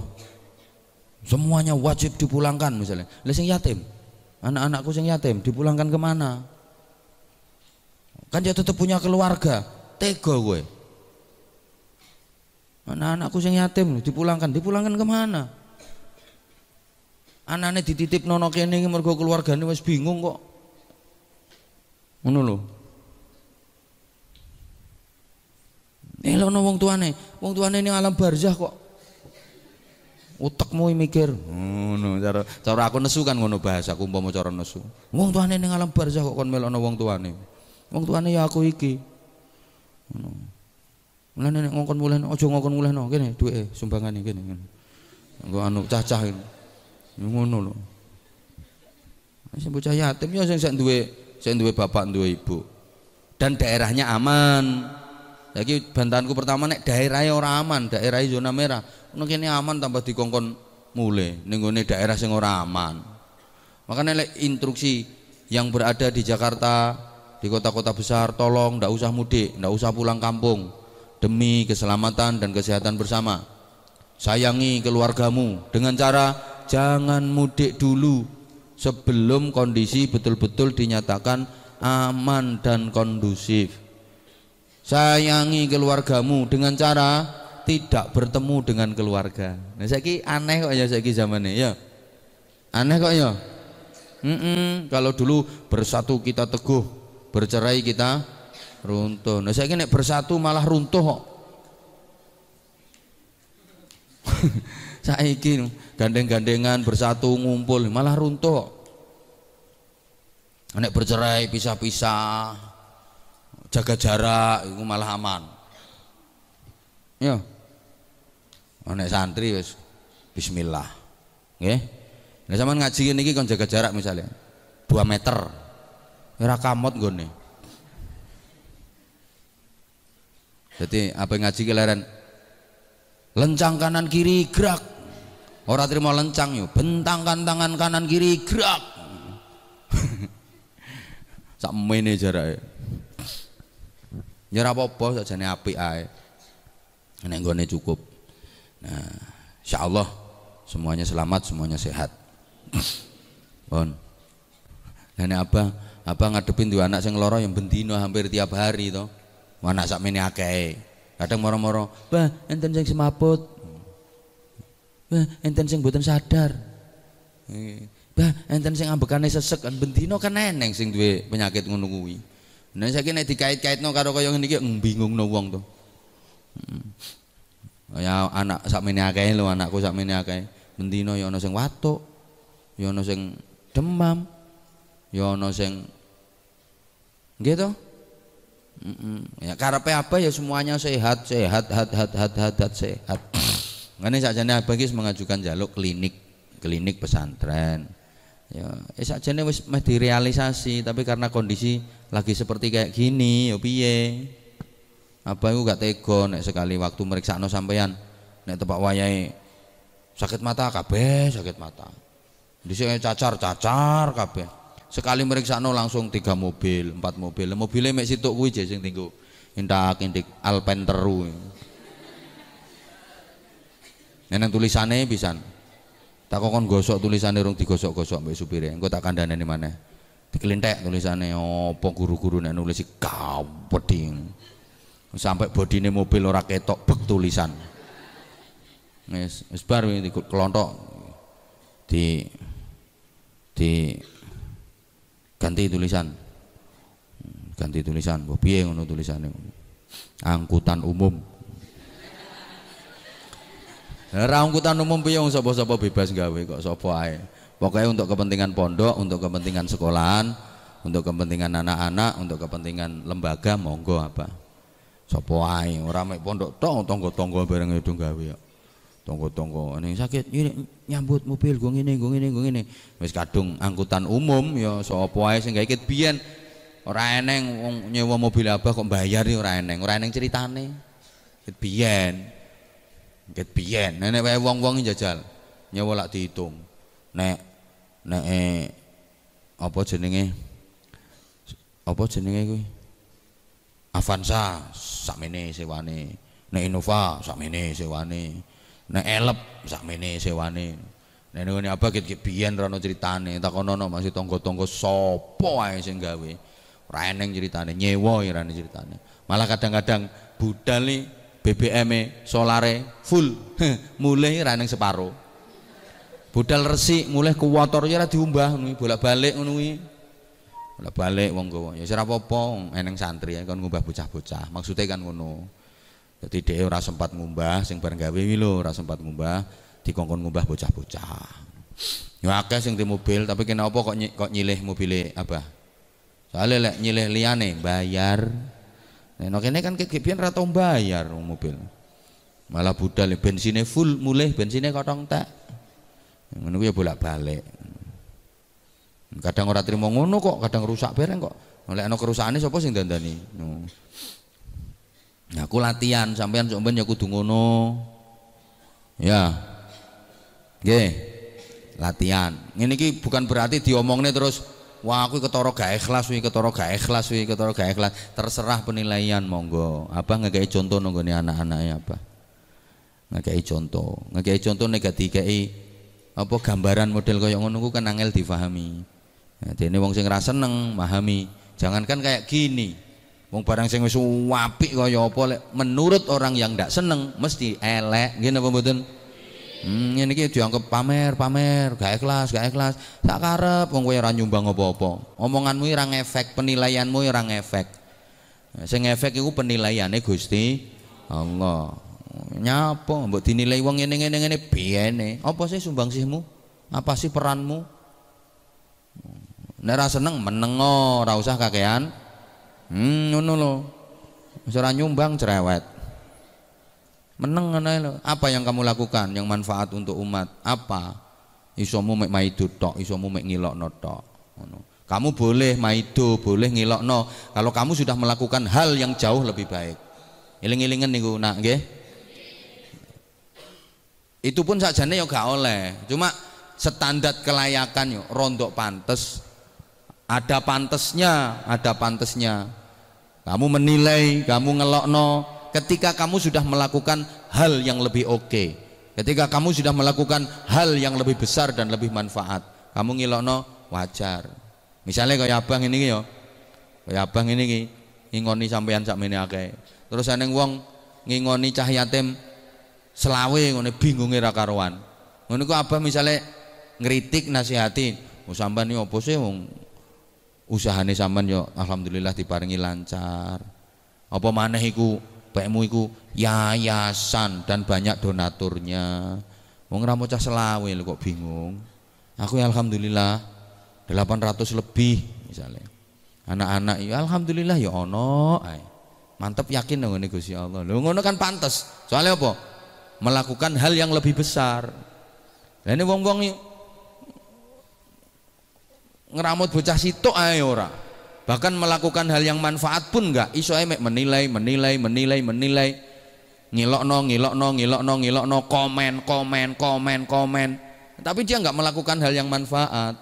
Semuanya wajib dipulangkan misalnya. Lah sing yatim, anak-anakku sing yatim dipulangkan ke mana? Kan dia tetap punya keluarga. Tega gue. Anak-anakku sing yatim dipulangkan, dipulangkan ke mana? Anaknya dititip nono kene mergo keluargane wis bingung kok. Ngono lho. Elokno wong tuane, wong tuane ning alam barzah kok. Utekmu mikir, ngono cara cara aku nesu kan ngono bahasaku umpama cara nesu. Wong tuane ning alam barzah kok kon melokno wong tuane. Wong tuane ya aku iki. Ngono. Mulane nek ngongkon mulehno aja ngongkon mulehno kene duwe sumbangane kene kene. Engko anu cacah ini. Ngono lho. Sing bocah yatim ya sing sing duwe sing duwe bapak duwe ibu. Dan daerahnya aman. Lagi bantahanku pertama nek daerahnya orang aman, daerah zona merah. Nek ini aman tambah dikongkon mulai ning daerah sing ora aman. Makanya lek instruksi yang berada di Jakarta, di kota-kota besar, tolong ndak usah mudik, ndak usah pulang kampung demi keselamatan dan kesehatan bersama. Sayangi keluargamu dengan cara jangan mudik dulu sebelum kondisi betul-betul dinyatakan aman dan kondusif sayangi keluargamu dengan cara tidak bertemu dengan keluarga. Nah saya aneh kok ya saya zaman ini ya. Aneh kok ya. Mm -mm. Kalau dulu bersatu kita teguh, bercerai kita runtuh. Nah saya nek bersatu malah runtuh kok. saiki gandeng-gandengan bersatu ngumpul malah runtuh. Nek bercerai pisah-pisah jaga jarak itu malah aman. Ya. Nek santri wis bismillah. Nggih. Nek sampean ngaji niki kon jaga jarak misalnya 2 meter. Ora kamot nggone. Jadi apa yang ngaji keleren lencang kanan kiri gerak orang terima lencang yuk bentangkan tangan kanan kiri gerak. Sak mene jarak Ya ora apa-apa sakjane apik ae. nek nggone cukup. Nah insyaallah semuanya selamat semuanya sehat. Pon nah apa apa ngadepin dua anak sing loro yang bendino hampir tiap hari to. Anak sakmene akeh. Kadang moro-moro bah enten sing semaput enten sing mboten sadar. Bah enten sing ambekane sesek kan bendino kan eneng sing duwe penyakit ngono kuwi. Nah saiki nek dikait-kaitno karo kaya ngene iki bingungno wong to. Hmm. ya anak sakmene akeh lho anakku sakmene akeh. Bendino ya ana sing watuk ya ana sing demam ya ana sing nggih to? Mm -mm. ya karepe apa ya semuanya sehat sehat hat hat hat hat, hat sehat ngene sakjane bagi mengajukan jaluk klinik klinik pesantren. Ya eh sakjane wis meh direalisasi tapi karena kondisi lagi seperti kayak gini ya piye? Apa itu gak tega nek sekali waktu meriksa no sampean nek tepak wayai sakit mata kabeh sakit mata. Di sini cacar cacar kabeh. Sekali meriksa no langsung tiga mobil empat mobil. Mobilnya mek situ kuwi je sing tinggu indak indik alpenteru Neneng tulisannya bisa tak kon gosok tulisannya rung digosok-gosok mbak supirnya engko tak kandhane mana dikelintek tulisannya apa guru-guru nek nulis kau peding sampai bodine mobil ora ketok bek tulisan. Wis wis bar kelontok. Di di ganti tulisan. Ganti tulisan. Mbok piye ngono tulisane? Angkutan umum Ora angkutan umum piye wong sapa-sapa bebas gawe kok sapa ae. Pokoknya untuk kepentingan pondok, untuk kepentingan sekolahan, untuk kepentingan anak-anak, untuk kepentingan lembaga monggo apa. Sapa ae ora mek pondok tok tangga-tangga bareng itu gawe kok. Tangga-tangga ning sakit nyambut mobil gue ngene gue ngene gue ngene. Wis kadung angkutan umum ya sapa ae sing gawe biyen ora eneng wong nyewa mobil abah kok bayar ya ora eneng, ora eneng ceritane. Biyen. Kit biyen. Nek wae wong-wong jajal. Nyewa lak dihitung. Nek nek eh, apa jenenge? Apa jenenge kuwi? Avanza sakmene sewane. Nek Innova sakmene sewane. Nek Elep sakmene sewane. Nek ngene apa kit biyen rono critane. Takono masih tangga-tangga sapa ae sing gawe. Ora eneng nyewa ora critane. Malah kadang-kadang budal nih BBM e solare full. Mulai ora eneng separo. Budal resik mulai kuwator ya diumbah ngono bolak-balik ngono lah balik wong gowo. Ya ora apa-apa eneng santri ya kon ngubah bocah-bocah. Maksudnya kan ngono. Jadi dia ora sempat ngumbah sing bareng gawe wi lho ora sempat ngumbah dikongkon ngumbah bocah-bocah. Ya akeh sing di mobil tapi kena apa kok kok nyilih mobile apa soalnya lek nyilih liane bayar nah kene kan kegipian ra tau bayar mobil. Malah budal bensinnya full mulai bensinnya kotong tak ngono ya bolak-balik. Kadang ora trimo ngono kok kadang rusak bareng kok. Oleh ana kerusakane sapa sing dandani? No. nah aku latihan sampean sampean ya kudu ngono. Ya. Nggih. Latihan. Ini ki bukan berarti diomongne terus wah aku ketara gak ikhlas wi ketara gak ikhlas wi ketara gak ikhlas terserah penilaian monggo apa ngekei contoh nonggone anak-anaknya apa ngekei contoh ngekei contoh negatif apa gambaran model kaya ngono kan angel difahami Nah, ini wong sing ra seneng memahami. Jangankan kayak gini. Wong barang sing wis apik kaya apa menurut orang yang ndak seneng mesti elek, ngene apa mboten? Hmm, ini iki dianggap pamer, pamer, gak ikhlas, gak ikhlas. Sak karep wong kowe ora nyumbang apa-apa. Omonganmu ora ngefek, penilaianmu ora ngefek. Nah, sing ngefek iku penilaiane Gusti Allah. Nyapa mbok dinilai wong ngene ngene ngene biyene. Apa sih sumbangsihmu? Apa sih peranmu? Nek ra seneng menengo, ora usah kakean. Hmm, ngono lho. Wis ora nyumbang cerewet. Meneng. Apa yang kamu lakukan yang manfaat untuk umat? Apa? Isomu mek maido tok, isomu mek ngilokno tok. Kamu boleh maido, boleh ngilokno kalau kamu sudah melakukan hal yang jauh lebih baik. Iling-ilingen niku nak nggih. Itu pun sajane ya gak oleh. Cuma standar kelayakan yo rondok pantes ada pantesnya ada pantesnya kamu menilai kamu ngelokno ketika kamu sudah melakukan hal yang lebih oke. Ketika kamu sudah melakukan hal yang lebih besar dan lebih manfaat. Kamu ngilokno wajar. Misalnya kayak abang ini yo. Kayak abang ini ngingoni sampean sakmene akeh. Terus aneng wong ngingoni cah yatim selawe ngene bingunge ra karuan. Ngono ku abah misale ngritik nasihati oh sampean iki opo sih wong usahane sampean yo alhamdulillah diparingi lancar. Apa maneh iku pekmu iku yayasan dan banyak donaturnya. Wong ra cah selawe kok bingung. Aku ya alhamdulillah 800 lebih misalnya. Anak-anak ya alhamdulillah ya ono mantep yakin dong ini Gusti Allah. Lho ngono kan pantas soalnya apa? Melakukan hal yang lebih besar. Nah ini wong-wong ngeramut bocah sitok ae ora bahkan melakukan hal yang manfaat pun enggak iso ae menilai menilai menilai menilai ngilokno ngilokno ngilokno ngilokno komen komen komen komen tapi dia enggak melakukan hal yang manfaat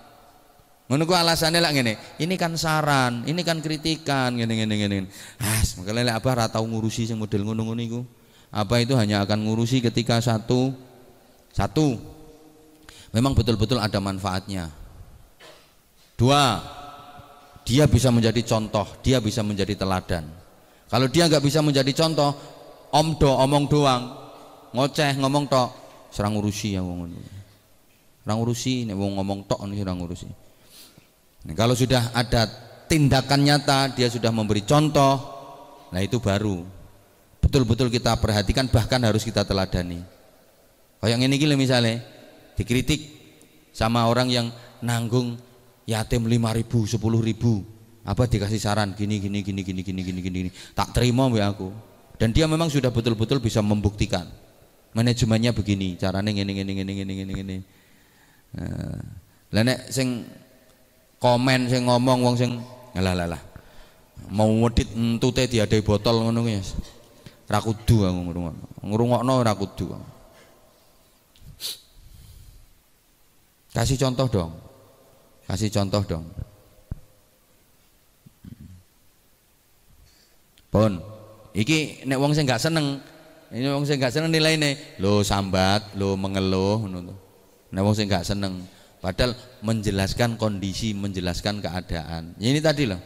Ngono ku alasane lak ngene. Ini kan saran, ini kan kritikan ngene ngene ngene. Ah, makanya lek Abah ra tau ngurusi sing model ngono-ngono iku. Apa itu hanya akan ngurusi ketika satu satu memang betul-betul ada manfaatnya. Dua, dia bisa menjadi contoh, dia bisa menjadi teladan. Kalau dia nggak bisa menjadi contoh, om do omong doang, ngoceh ngomong tok, serang ngurusi ya wong ngono. Serang ngurusi nek wong ngomong tok nih serang ngurusi. Nah, kalau sudah ada tindakan nyata, dia sudah memberi contoh, nah itu baru betul-betul kita perhatikan bahkan harus kita teladani. Kayak ini gila misalnya dikritik sama orang yang nanggung yatim lima ribu, sepuluh ribu, apa dikasih saran? Gini gini gini gini gini gini gini, tak terima ya aku. Dan dia memang sudah betul-betul bisa membuktikan. Manajemennya begini, caranya gini gini gini gini gini gini. Nah, lainnya sing komen sing ngomong wong sing lah lah lah. Mau wedit entute diadai botol ngono kuwi ra kudu aku ngrungokno. Ngrungokno ora kudu. Kasih contoh dong kasih contoh dong pun iki nek wong sing gak seneng ini wong sing gak seneng nilaine lo sambat lo mengeluh ngono nek wong sing gak seneng Padahal menjelaskan kondisi, menjelaskan keadaan. Ya ini tadi loh.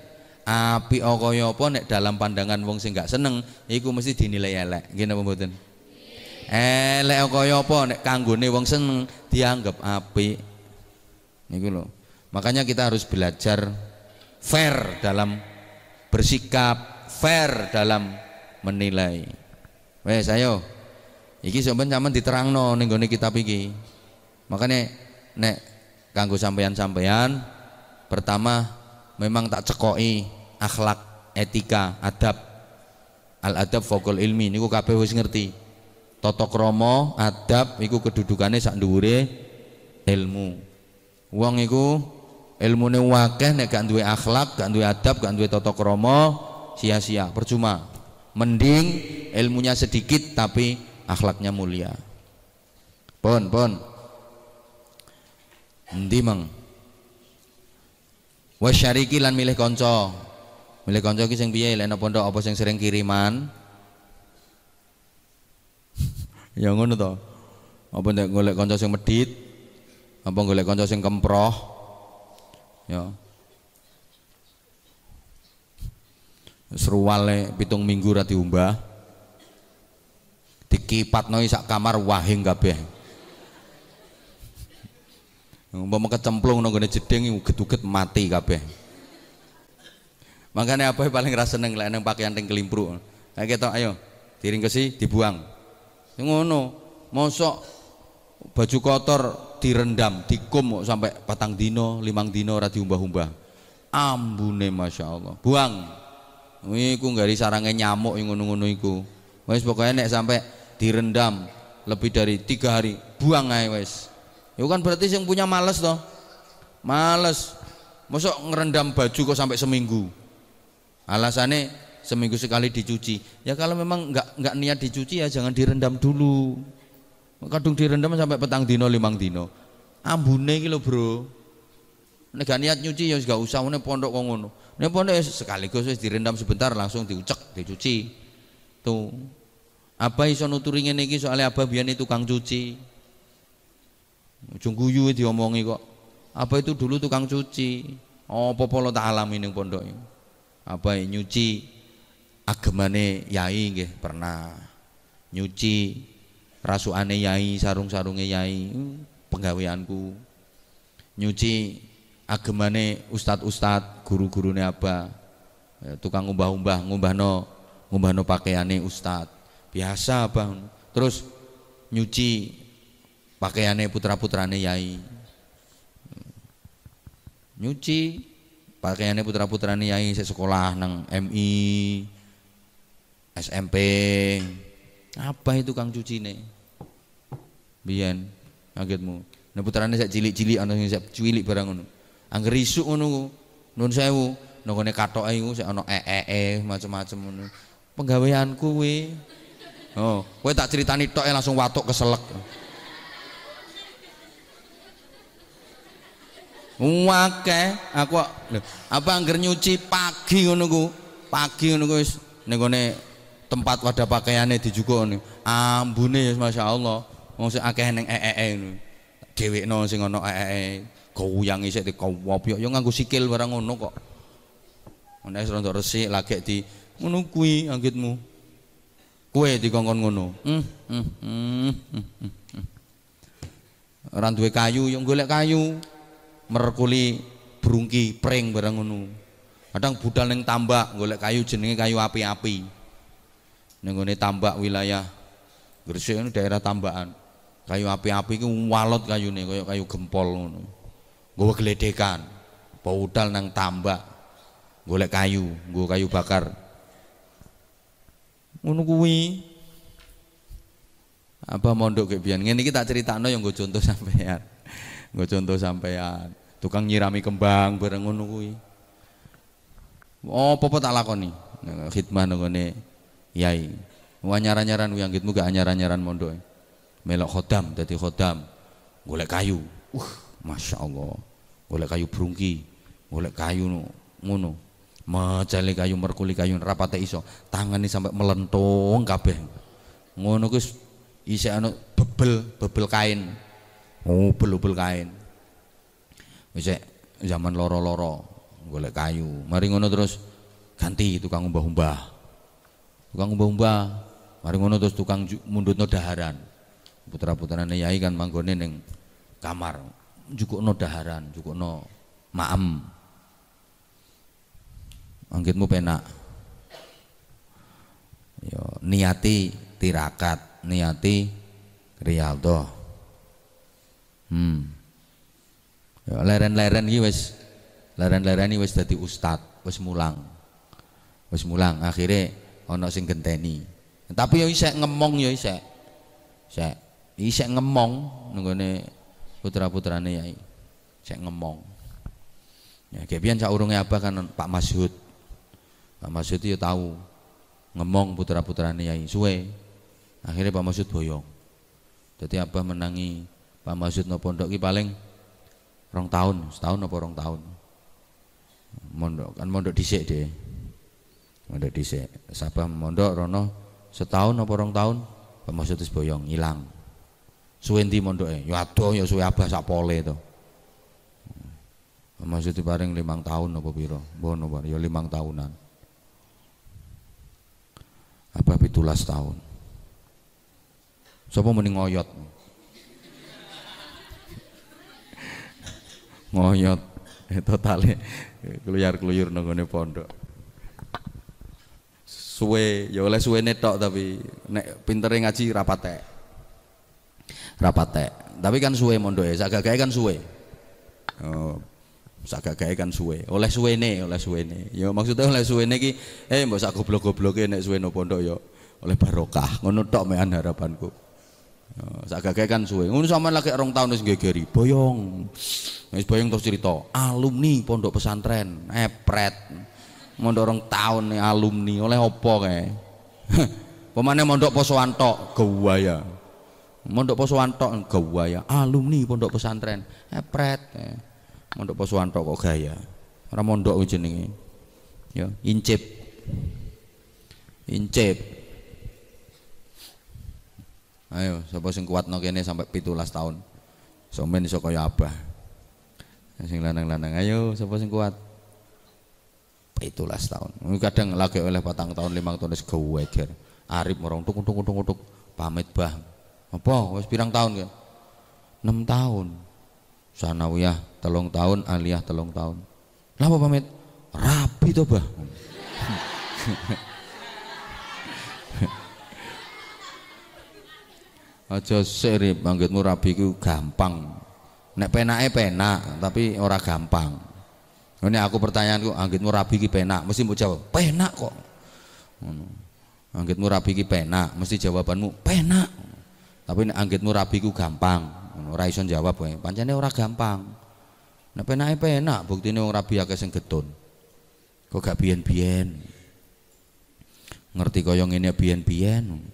Api okoyo apa nek dalam pandangan wong sing gak seneng iku mesti dinilai elek. Napa mboten? Elek okoyo apa nek kanggone wong seneng dianggap api. Niku loh. Makanya kita harus belajar fair dalam bersikap, fair dalam menilai. Wes ayo. Iki sampean sampean diterangno ning gone kitab iki. Makanya nek kanggo sampeyan-sampeyan pertama memang tak cekoi akhlak etika adab al adab fokul ilmi niku kabeh wis ngerti tata krama adab iku kedudukane sak ilmu wong iku ilmune wakeh nek gak duwe akhlak gak duwe adab gak duwe tata krama sia-sia percuma mending ilmunya sedikit tapi akhlaknya mulia pon pon Endi mang? Wasyariki lan milih kanca. Milih kanca ki sing piye lek pondok apa sing sering kiriman? ya ngono to. Apa nek golek kanca sing medit? Apa golek kanca sing kemproh? Ya. Seruwale pitung minggu ra diumbah. Dikipatno sak kamar wahing kabeh. Umpama kecemplung nang gone jeding uget-uget mati kabeh. Makanya apa paling rasa seneng lek pakaian teng kelimpruk. Kayak ketok ayo diringkesi dibuang. Ngono, mosok baju kotor direndam, dikum sampai patang dino, limang dino ora diumbah-umbah. Ambune Masya Allah. Buang. Iku nggak sarangnya nyamuk yang ngono-ngono iku. Wes pokoknya nek sampai direndam lebih dari tiga hari, buang aja wes. Ya kan berarti yang punya males toh. Males. Masuk ngerendam baju kok sampai seminggu. Alasannya seminggu sekali dicuci. Ya kalau memang nggak nggak niat dicuci ya jangan direndam dulu. Kadung direndam sampai petang dino limang dino. Ambune gitu Bro. Nek gak niat nyuci ya gak usah nek pondok kok ngono. Nek pondok ya sekaligus direndam sebentar langsung diucek, dicuci. tuh apa iso nuturi ngene iki soalnya abah biyen tukang cuci ujung guyu diomongi kok apa itu dulu tukang cuci oh popolo tak alami ning pondok apa nyuci agemane yai nggih pernah nyuci rasukane yai sarung-sarunge yai penggaweanku. Nyuci agemane ustad-ustad guru-gurune apa ya, tukang umbah-umbah ngumbahno ngumbahno pakaiane ustad. Biasa bang terus nyuci pakaiannya putra putrane yai. Nyuci pakaiannya putra putrane yai saya sekolah nang MI SMP apa itu kang cuci nih biyen kagetmu nah putrane saya cilik-cilik ana sing saya cilik barang ngono angger isuk ngono nun sewu nongone katok ayu saya ono ee -e, macam-macam ngono penggaweanku kuwi Oh, kowe tak ceritani tok ya langsung watuk keselek. Wake, aku apa angger nyuci pagi ngono ku. Pagi ngono ku wis tempat wadah pakaiane dijukuk Ambune ya masyaallah. Wong sing akeh ning ee ngono. Dhewekno sing ana ee. Goyang isik dikowop yo nganggo sikil barang ngono kok. Nek rondo resik lagi di ngono kuwi anggitmu kue dikongkon ngono hmm, hmm, hmm, hmm, hmm. kayu yang golek kayu merkuli brungki pring barang ngono kadang budal neng tambak golek kayu jenenge kayu api-api ning tambak wilayah Gresik ini daerah tambakan kayu api-api ku walot kayune kaya kayu gempol ngono. Nggawa gledekan budal nang tambak golek kayu nggo kayu bakar. Ngono kuwi. Apa mondok ke biyen? Ngene iki tak critakno yang nggo contoh sampean nggo contoh sampean tukang nyirami kembang bareng ngono kuwi. Oh popo tak lakoni? Khidmah nggone yai. Wanyaran-nyaran yang gitu gak anyaran-nyaran mondok melok khodam dadi khodam golek kayu uh masya Allah golek kayu brungki golek kayu ngono Macale kayu merkuli kayu rapate iso, tangane sampai melentung kabeh. Ngono ku isih ana bebel, bebel kain. Oh, bebel kain. Wis zaman loro-loro golek kayu. Mari ngono terus ganti tukang umbah-umbah. Tukang umbah-umbah. Mari ngono terus tukang mundutno daharan. Putra-putrane yai kan manggone ning kamar. Jukukno daharan, jukukno maem. Anggitmu penak. Yo niati tirakat niati riyadhah hmm. Yo leren-leren iki wis leren-leren iki wis dadi ustad wis mulang. Wis mulang akhirnya ana sing genteni. Tapi yo isek ngemong yo isek. Isek isek ngemong nenggone putra-putrane yai. Isek ngemong. Ya kebian sak urunge apa kan Pak Masyud Pak Masud ya tahu ngemong putra-putrane yai. Suwe. Akhirnya Pak Masud boyong. Jadi apa menangi Pak Masud no pondok ki paling rong tahun setahun apa rong tahun. Mondok kan mondok dhisik deh. Mondok dhisik. Sabah mondok rono setahun apa rong tahun Pak Masud wis boyong hilang suwe ndi mondoke? Ya adoh ya suwe abah sak pole to. Pak Masud paling limang tahun apa piro? Bono ya limang tahunan. Apa pitulas tahun. Sopo mending ngoyot? Ngoyot. Itu tali keluyar keluyur nongone pondok. Suwe ya oleh suwe netok tapi nek pintere ngaji rapate rapate tapi kan suwe mondok ya sagagae kan suwe. Oh, sagagae kan suwe. Oleh suwene oleh suwene. Ya maksudnya oleh suwene ki eh mbok sak goblok-gobloke nek suwe no pondok ya oleh barokah. Ngono tok mean harapanku. Ya, sagagae kan suwe. Ngono sampean lagi rong tahun wis gegeri boyong wis boyong terus cerita alumni pondok pesantren. Epret mondok rong tahun nih alumni. Oleh opo kae? Pemane mondok posoan tok gawaya mondok posoan tok gawaya alumni pondok pesantren epret eh mondok Posuwanto kok gaya ora mondok jenenge ya incip incip Ayo, sapa sing kuatno kene sampai 17 tahun. Somen iso kaya Abah. Sing lanang-lanang, ayo sapa sing kuat? 17 tahun. Kadang lagi oleh patang tahun, limang tahun wis geweger. Arif morong tuk tuk tuk tuk pamit bah. Apa wis pirang tahun kan? 6 tahun. Sanawiyah telung tahun, aliyah telung tahun. Lapa pamit? Rapi to, Bah. Aja sirip anggitmu rabi ku gampang. Nek penake penak, tapi ora gampang. Ini aku pertanyaanku, anggitmu rabi ki penak, mesti mbok jawab, penak kok. Anggitmu rabi ki penak, mesti jawabanmu penak. Tapi nek anggitmu rabi ku gampang, ora iso jawab kowe. Pancene ora gampang. Nek penake penak, buktine wong rabi akeh sing getun. Kok gak biyen-biyen. Ngerti kaya ngene biyen-biyen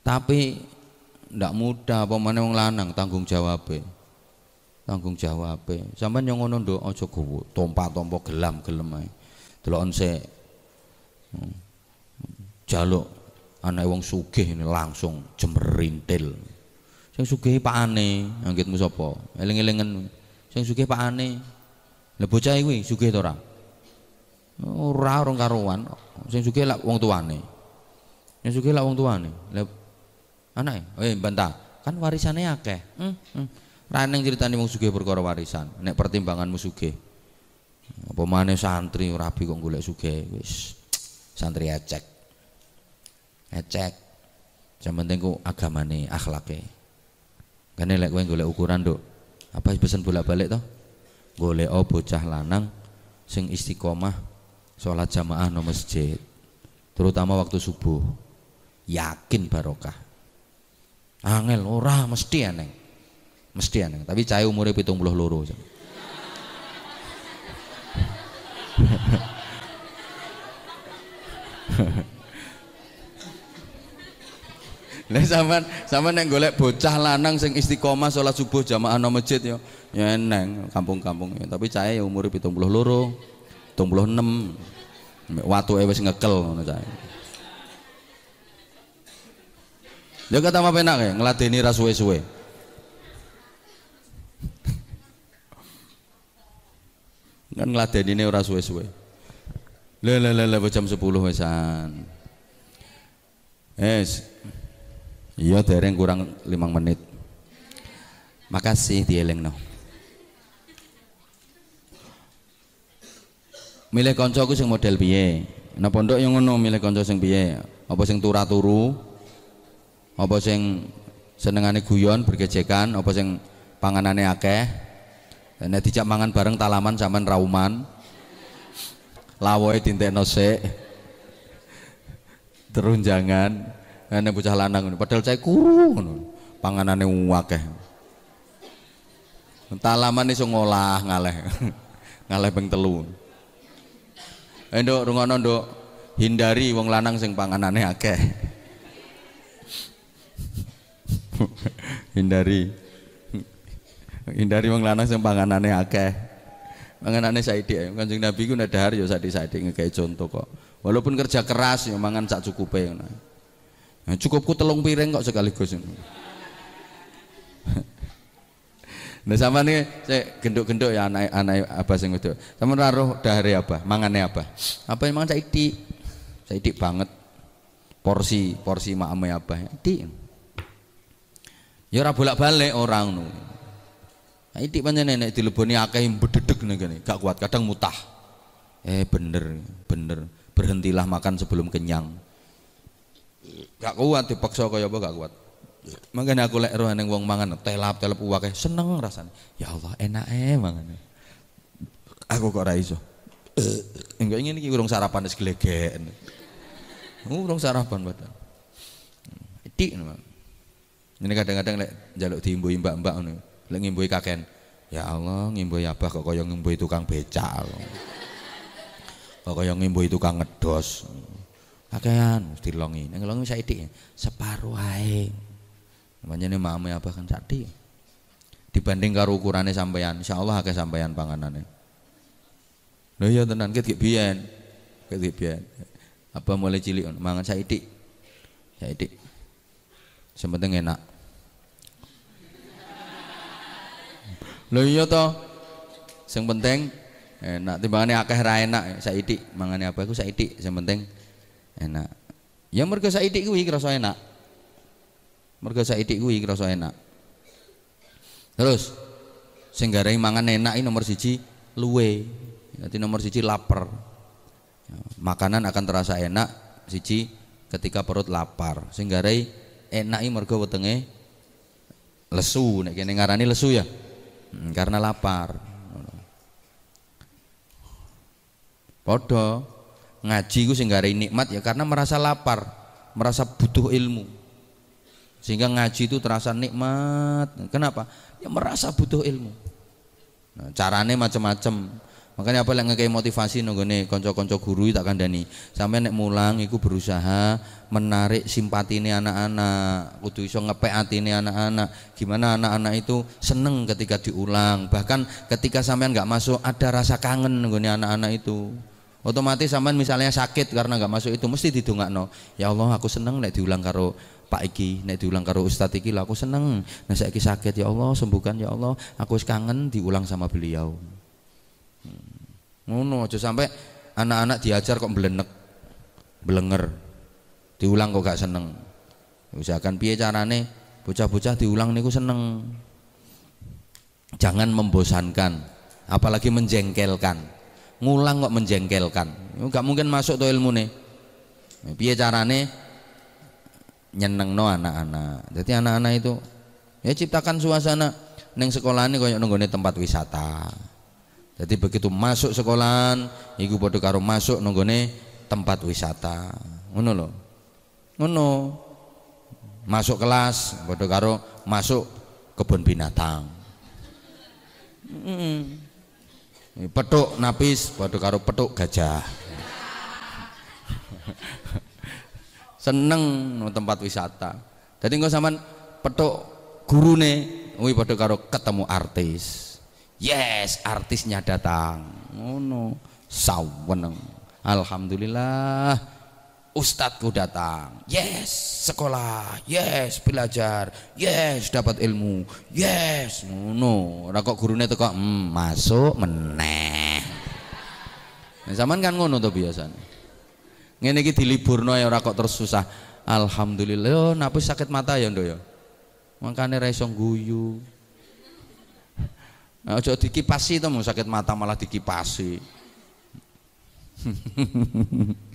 tapi ndak mudah apa mana wong lanang tanggung jawab tanggung jawab sampean yang ngono nduk aja gowo tompa-tompa gelam gelem ae delokon sik hmm. jaluk anak wong sugih ini langsung jemerintil sing sugih pakane anggitmu sapa eling-elingen sing sugih pakane lha bocah kuwi sugih to ora ora orang karuan sing sugih lak wong tuane sing sugih lak wong tuane Anak eh bantah. Kan warisannya akeh. Hmm, hmm. Raneng ceritane wong sugih perkara warisan. Nek pertimbanganmu sugih. Apa maneh santri rabi kok golek sugih wis santri ecek. Ecek. Yang penting ku agamane, akhlake. Kan lek kowe golek ukuran, Nduk. Apa pesen bolak-balik toh? Golek oh bocah lanang sing istiqomah sholat jamaah no masjid. Terutama waktu subuh. Yakin barokah. Angel ora mesti aneh. Mesti aneh, tapi cahaya umurnya pitung puluh loro. Lah sampean sampean nek golek bocah lanang sing istiqomah salat subuh jamaah nang masjid yo ya eneng kampung-kampung ya. Tapi cahaya ya umure 72, 76. Watuke wis ngekel ngono cahaya. Ya kata apa penak ya ngeladeni ra suwe-suwe. kan ngeladeni ini ora suwe-suwe. Le le le jam 10 wesan. Es. Iya dereng kurang 5 menit. Makasih dielingno. Milih kancaku sing model piye? Nah pondok yang ngono milih kanca sing piye? Apa sing turu-turu? apa sing senengane guyon bergejekan apa sing panganane akeh nek dijak mangan bareng talaman sampean rauman lawoe dintekno sik terunjangan nek bocah lanang padahal cah kuru ngono. Panganane akeh. Talaman iso ngolah ngaleh. Ngaleh ping telu. Endok rungono nduk. Hindari wong lanang sing panganane akeh. Hindari. Hindari wong lanang sing panganane akeh. Panganane saiki kanjeng nabi ku nadhar ya saiki-saiki ngekei contoh kok. Walaupun kerja keras ya mangan sak cukupe ngono nah, cukupku telung piring kok sekaligus Nah sama nih saya genduk-genduk ya anak anak apa sing itu. Sama naruh dahare apa? Mangane apa? Apa yang mangan saiki? Saiki banget. Porsi porsi makame apa? Di. Ya bolak-balik orang nu. Nah, itik pancen nek dileboni akeh bededeg nih gak kuat, kadang mutah. Eh bener, bener. Berhentilah makan sebelum kenyang. Gak kuat dipaksa kaya apa gak kuat. Makanya aku lek roh neng wong mangan telap telap uwake seneng rasanya. Ya Allah enak eh mangan. Aku kok ora iso. Enggak ingin iki urung sarapan wis glegeken. Urung sarapan. Itik memang. Ini kadang-kadang lek jaluk diimbui mbak-mbak. Lek ngimbui kaken. Ya Allah, ngimbui abah kok kaya ngimbui tukang becak. Kok kaya ngimbui tukang ngedos. Kakean mesti longi. Ning longi saiki separuh ae. Namanya mame abah kan sakti. Dibanding karo ukurane sampean, insyaallah akeh sampean panganane. Lho iya tenan ket biyen. Ket biyen. Apa mulai cilik mangan. Saiki yang penting enak lho iya toh yang penting enak timbangane akeh ra enak saiki mangane apa aku saiki yang penting enak. Ya mergo saiki kuwi krasa enak. Mergo saiki kuwi krasa enak. Terus sing garai mangan enak ini nomor siji luwe. Jadi nomor siji lapar. Ya, makanan akan terasa enak. Siji ketika perut lapar. Sing garai enak ini mergo wetenge lesu. Nek kene ngarani lesu ya. Hmm, karena lapar. Podo ngaji ku garai nikmat ya karena merasa lapar, merasa butuh ilmu. Sehingga ngaji itu terasa nikmat. Kenapa? Ya merasa butuh ilmu. Nah, carane macam-macam makanya apa yang ngekei motivasi nih konco-konco guru tak kandani sampai nek mulang iku berusaha menarik simpati ini anak-anak kudu iso ngepek ini anak-anak gimana anak-anak itu seneng ketika diulang bahkan ketika sampean nggak masuk ada rasa kangen nih anak-anak itu otomatis sampean misalnya sakit karena nggak masuk itu mesti no ya Allah aku seneng nek diulang karo Pak iki nek diulang karo Ustadz iki lah aku seneng. Nah saya sakit ya Allah sembuhkan ya Allah. Aku kangen diulang sama beliau. Ngono aja sampai anak-anak diajar kok belenek belenger diulang kok gak seneng. Usahakan piye carane? Bocah-bocah diulang niku seneng. Jangan membosankan apalagi menjengkelkan ngulang kok menjengkelkan gak mungkin masuk tuh ilmu nih piye carane nyeneng no anak-anak jadi anak-anak itu ya ciptakan suasana neng sekolah ini kayak nunggu tempat wisata jadi begitu masuk sekolahan, iku padha karo masuk nonggone tempat wisata. Ngono lho. Ngono. Masuk kelas padha karo masuk kebun binatang. Mm. Petuk napis padha karo petuk gajah. Seneng tempat wisata. Jadi engko sampean petuk gurune kuwi padha karo ketemu artis. Yes artisnya datang. Oh no saweneng. Alhamdulillah ustadku datang. Yes sekolah. Yes belajar. Yes dapat ilmu. Yes ngono. Ora kok gurune teko hmm, masuk meneh. Nah, zaman kan ngono tuh biasanya ngene iki diliburno ya ora kok terus susah. Alhamdulillah yo napis sakit mata ya ndo ya makane ra guyu Nah, ojo dikipasi mau sakit mata malah dikipasi.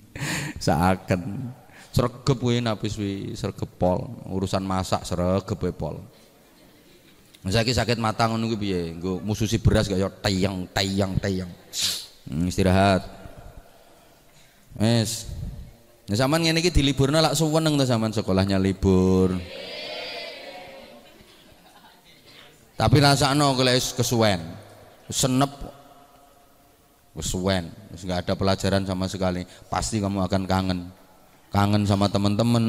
Seakan sregep kuwi napis wi sregep pol, urusan masak sregep pol. Saiki sakit mata ngono kuwi piye? Nggo mususi beras kaya tayang tayang tayang. Hmm, istirahat. Wes. Nah, sampean ngene iki diliburno lak suweneng to sampean sekolahnya libur. Tapi rasakno keles kesuwen. Senep kesuwen, nggak ada pelajaran sama sekali. Pasti kamu akan kangen. Kangen sama teman-teman,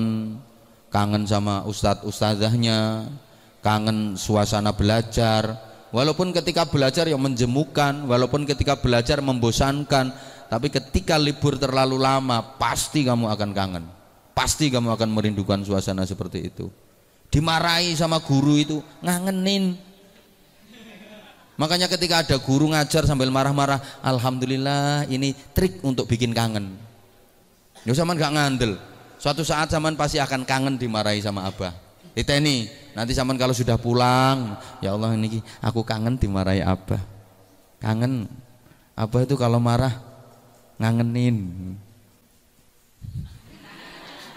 kangen sama ustadz ustazahnya, kangen suasana belajar. Walaupun ketika belajar yang menjemukan, walaupun ketika belajar membosankan, tapi ketika libur terlalu lama, pasti kamu akan kangen. Pasti kamu akan merindukan suasana seperti itu. Dimarahi sama guru itu, ngangenin, Makanya ketika ada guru ngajar sambil marah-marah, alhamdulillah ini trik untuk bikin kangen. Ya zaman gak ngandel. Suatu saat zaman pasti akan kangen dimarahi sama abah. ini nanti zaman kalau sudah pulang, ya Allah ini aku kangen dimarahi abah. Kangen. Abah itu kalau marah ngangenin.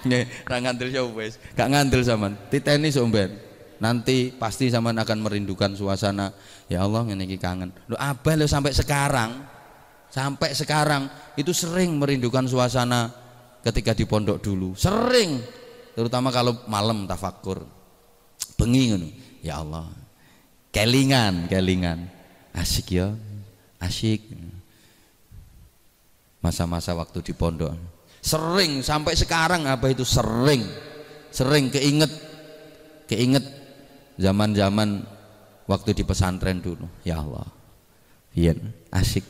Nih, ngandel ya wes, gak ngandel zaman. Titeni somben nanti pasti zaman akan merindukan suasana. Ya Allah ini kangen. Lo abah lo sampai sekarang sampai sekarang itu sering merindukan suasana ketika di pondok dulu. Sering terutama kalau malam tafakur bengi ngono. Ya Allah. Kelingan kelingan. Asik ya. Asik. Masa-masa waktu di pondok. Sering sampai sekarang apa itu sering. Sering keinget. Keinget zaman-zaman waktu di pesantren dulu ya Allah iya asik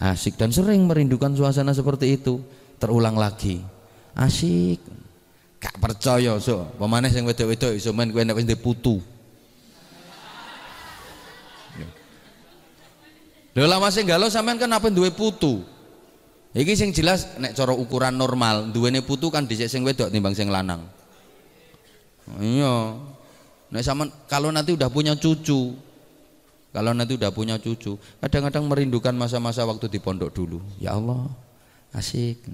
asik dan sering merindukan suasana seperti itu terulang lagi asik Gak percaya so. Pemane sing wedok-wedok iso men kowe nek wis putu. Lho lah masih galau sampean kan apa duwe putu. Iki sing jelas nek cara ukuran normal duwene putu kan dhisik sing wedok timbang sing lanang. Iya. Nek sampean kalau nanti udah punya cucu, kalau nanti udah punya cucu, kadang-kadang merindukan masa-masa waktu di pondok dulu. Ya Allah, asik.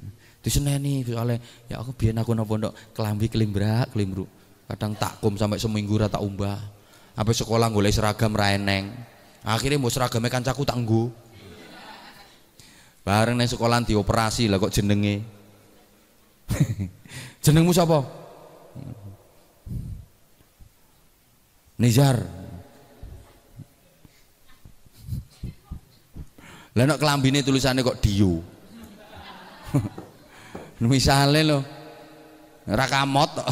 Diseneni soalnya ya aku biar aku nang pondok kelambi kelimbrak kelimbru. Kadang takum sampai seminggu rata umbah. Apa sekolah golek seragam ra eneng. Akhirnya mau seragamnya kancaku tak nggo. Bareng nang sekolah dioperasi lah kok jenenge. Jenengmu siapa? Nizar. Lah nek kelambine tulisannya kok Dio. Misale lho. Ora kamot.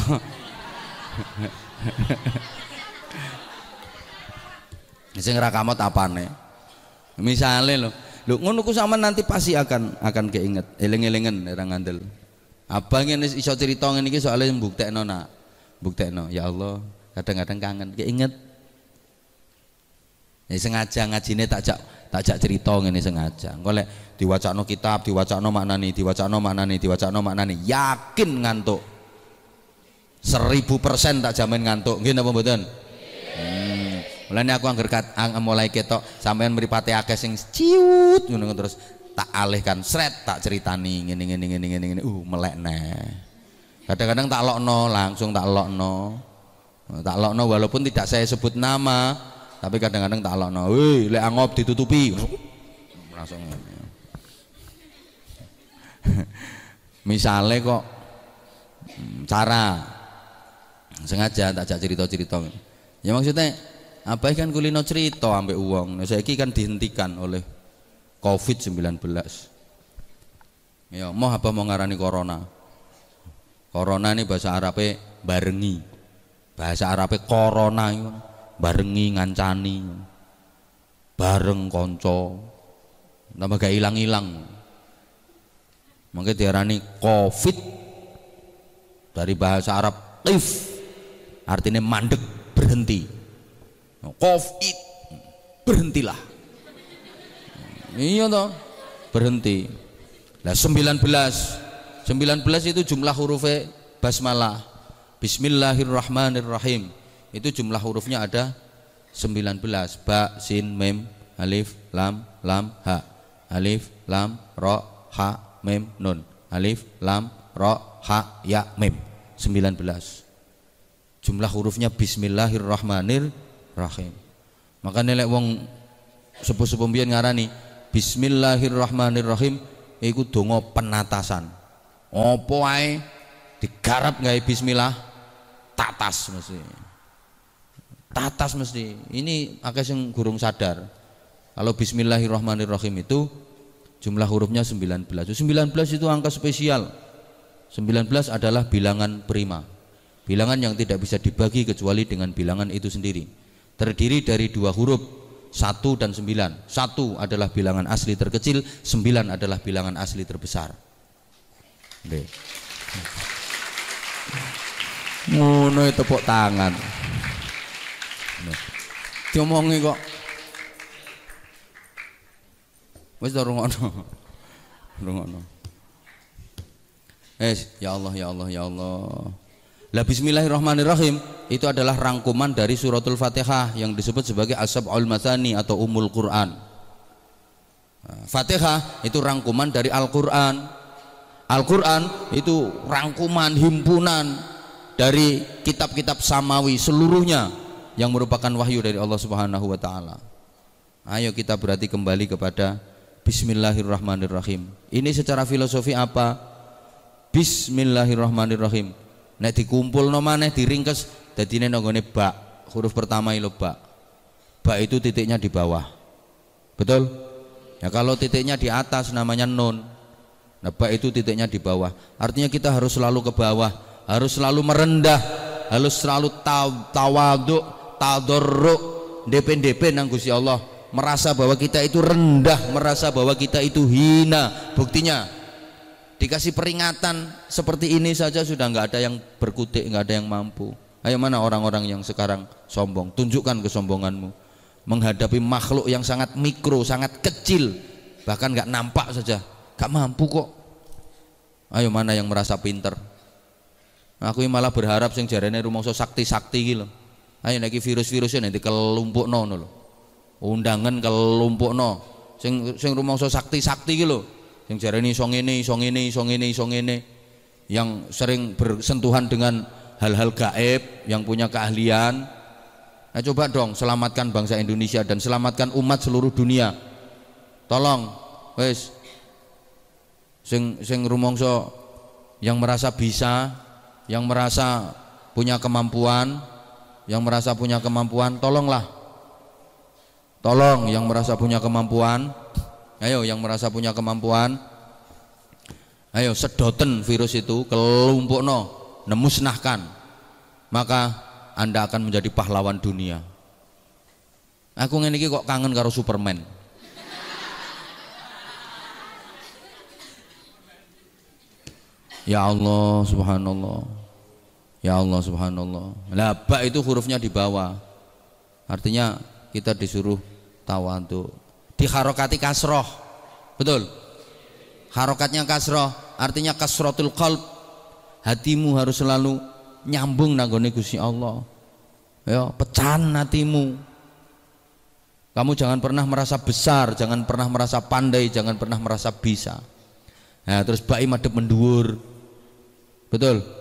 Sing ora kamot apane? Misale lho. Lho sama nanti pasti akan akan keinget. Eling-elingen ora ngandel. Abang ini iso cerita ngene iki soalnya mbuktekno nak. Buktekno, ya Allah, kadang-kadang kangen, keinget. Ya sengaja ngajine tak jak tak jak cerita ngene sengaja. Engko lek diwacakno kitab diwacakno maknani diwacakno maknani diwacakno maknani yakin ngantuk. Seribu persen tak jamin ngantuk. Nggih napa mboten? Hmm. mulane aku angger mulai ketok sampean mripate akeh sing ciut ngono terus tak alihkan sret tak ceritani ngene ngene ngene ngene. Uh melek neh. Kadang-kadang tak lokno langsung tak lokno tak lokno walaupun tidak saya sebut nama tapi kadang-kadang tak alokno weh lek angop ditutupi. Langsung. Misalnya kok hmm, cara. Sengaja tak cerita-cerita. Ya maksudnya apa kan kulino cerita ambek uang nah, saya kan dihentikan oleh covid 19 ya mau apa mau ngarani corona. Corona ini bahasa Arabnya barengi bahasa Arabnya corona barengi ngancani bareng konco tambah gak hilang-hilang. Makanya diarani covid. Dari bahasa Arab tif artinya mandek berhenti. Covid berhentilah. Iya toh berhenti. Nah 19 19 itu jumlah hurufnya basmalah Bismillahirrahmanirrahim. Itu jumlah hurufnya ada 19 ba sin mem alif lam lam ha. Alif lam ro ha mem nun. Alif lam ro ha ya mem. 19 jumlah hurufnya bismillahirrahmanirrahim. Maka nilai wong sepuh-sepuh mbiyen ngarani bismillahirrahmanirrahim iku donga penatasan. Apa ae digarap gawe bismillah tatas mesti. Tatas mesti. Ini akeh sing gurung sadar. Kalau bismillahirrahmanirrahim itu jumlah hurufnya 19 19 itu angka spesial. 19 adalah bilangan prima. Bilangan yang tidak bisa dibagi kecuali dengan bilangan itu sendiri. Terdiri dari dua huruf satu dan sembilan. Satu adalah bilangan asli terkecil sembilan adalah bilangan asli terbesar ngono tepuk tangan Diomongi kok. Wis ta rungokno. Rungokno. Eh, ya Allah, ya Allah, ya Allah. Lah bismillahirrahmanirrahim itu adalah rangkuman dari suratul Fatihah yang disebut sebagai Asab'ul Matsani atau Ummul Quran. Nah, Fatihah itu rangkuman dari Al-Qur'an. Al-Qur'an itu rangkuman himpunan dari kitab-kitab samawi seluruhnya yang merupakan wahyu dari Allah Subhanahu wa taala. Ayo kita berarti kembali kepada Bismillahirrahmanirrahim. Ini secara filosofi apa? Bismillahirrahmanirrahim. Nek dikumpul no maneh diringkes dadine nonggone bak. Huruf pertama itu bak. Bak itu titiknya di bawah. Betul? Ya kalau titiknya di atas namanya nun. Nah, bak itu titiknya di bawah. Artinya kita harus selalu ke bawah, harus selalu merendah, harus selalu tawaduk, tadarru DP-DP nang Gusti Allah. Merasa bahwa kita itu rendah merasa bahwa kita itu hina. Buktinya dikasih peringatan seperti ini saja sudah nggak ada yang berkutik nggak ada yang mampu. Ayo mana orang-orang yang sekarang sombong? Tunjukkan kesombonganmu. Menghadapi makhluk yang sangat mikro sangat kecil. Bahkan nggak nampak saja. Nggak mampu kok. Ayo mana yang merasa pinter aku malah berharap sing jarene rumangsa sakti-sakti gitu ayo niki virus-virusnya nanti kelumpuk no lho. Undangan kelumpuk no sing sing rumangsa sakti-sakti gitu yang jarene iso ngene iso ngene iso ngene iso ngene. Yang sering bersentuhan dengan hal-hal gaib yang punya keahlian. Nah coba dong selamatkan bangsa Indonesia dan selamatkan umat seluruh dunia. Tolong wes. Sing sing rumongso yang merasa bisa yang merasa punya kemampuan yang merasa punya kemampuan tolonglah. Tolong yang merasa punya kemampuan. Ayo yang merasa punya kemampuan. Ayo sedoten virus itu kelompok no nemusnahkan. Maka anda akan menjadi pahlawan dunia. Aku ini kok kangen karo Superman. Ya Allah subhanallah Ya Allah subhanallah. Lah ba itu hurufnya di bawah. Artinya kita disuruh tawadhu diharokati kasroh. Betul? Harokatnya kasroh artinya kasrotul qalb. Hatimu harus selalu nyambung nanggone Gusti Allah. Ya pecahan hatimu. Kamu jangan pernah merasa besar jangan pernah merasa pandai jangan pernah merasa bisa. Nah, terus bayi madep mendur. Betul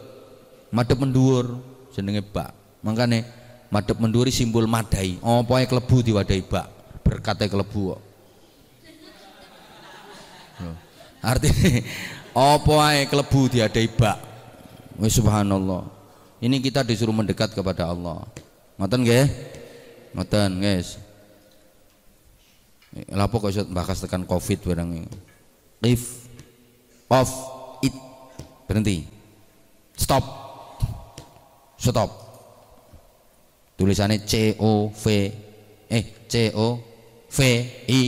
madep mendur jenenge bak makanya madep menduri simbol madai oh pokoknya kelebu diwadai bak berkata kelebu kok Artinya apa ae klebu diadai bak. Wis subhanallah. Ini kita disuruh mendekat kepada Allah. Ngoten nggih? Ngoten, guys. Lapo kok iso bahas tekan Covid barang. If off it berhenti. Stop. Stop. Tulisannya C O V eh C O V I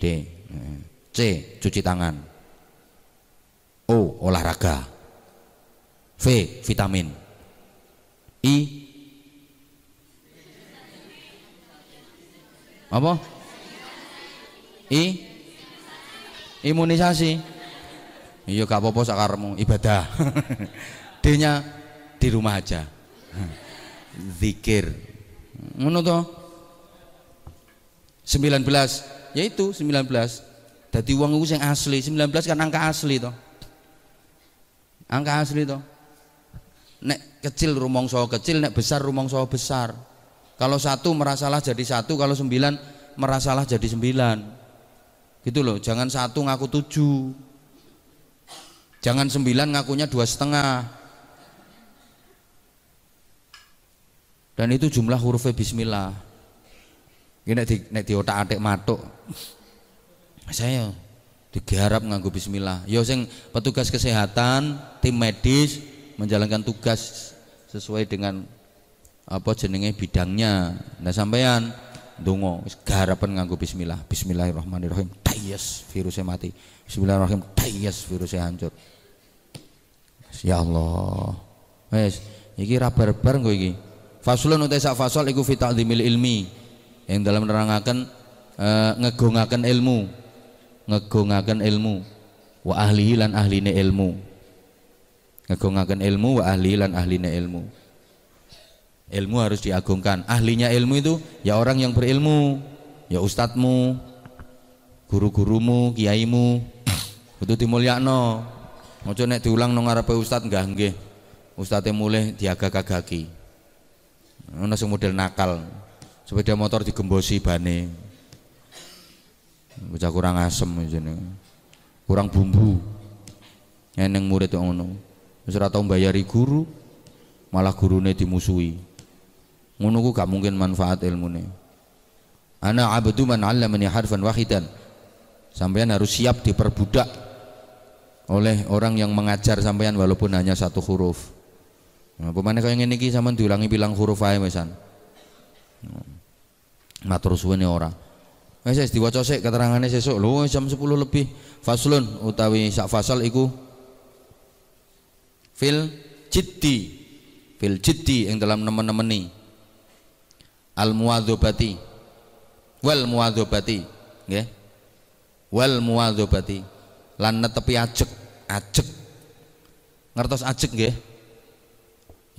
D. C cuci tangan. O olahraga. V vitamin. I. Apa? I. Imunisasi. Iya gak apa-apa sakarmu ibadah. D nya di rumah aja zikir. Ngono to? 19 yaitu 19 Dadi wong iku sing asli. 19 kan angka asli toh angka asli toh nek kecil rumongso kecil nek besar rumongso besar. Kalau satu merasalah jadi satu kalau sembilan merasalah jadi sembilan. Gitu loh jangan satu ngaku tujuh. Jangan sembilan ngakunya dua setengah dan itu jumlah hurufnya bismillah. Ini di, nek di otak atik matuk. Saya digarap nganggo bismillah. Ya sing petugas kesehatan tim medis menjalankan tugas sesuai dengan apa jenenge bidangnya. Nah sampean dongo garapan nganggo bismillah. Bismillahirrahmanirrahim. Tayas virusnya mati. Bismillahirrahmanirrahim. Tayas virusnya hancur. Ya Allah. Wes iki ra barbar nggo iki faslun utai sak fasal iku fi ilmi. Yang dalam menerangkan uh, ngegongaken ilmu. Ngegongaken ilmu. Wa ahli lan ahline ilmu. Ngegongaken ilmu wa ahli lan ahline ilmu. Ilmu harus diagungkan. Ahlinya ilmu itu ya orang yang berilmu ya ustadzmu guru-gurumu kiaimu. Itu dimulyakno. Ojo nek diulang nang ngarepe ustad enggak nggih. Ustadze mulih diagak-agaki ono sing model nakal. Sepeda motor digembosi bane. Bocah kurang asem jeneng kurang bumbu. Eneng murid ngono. Wis ora tau mbayari guru malah gurune dimusuhi. Ngono ku gak mungkin manfaat ilmune. Ana abdu man 'allamani harfan wahidan. Sampean harus siap diperbudak oleh orang yang mengajar sampean walaupun hanya satu huruf nah, pemane kaya ngene iki sampean diulangi bilang huruf ae wesan matur suwene ora. Wes wis diwaca sik keterangane sesuk. Lho jam 10 lebih. Faslun utawi sak fasal iku. Fil jiddi. Fil jiddi yang dalam nemen-nemeni. Al muwadzabati wal muwadzabati nggih. Wal muwadzabati lan netepi ajek ajek ngertos ajek nggih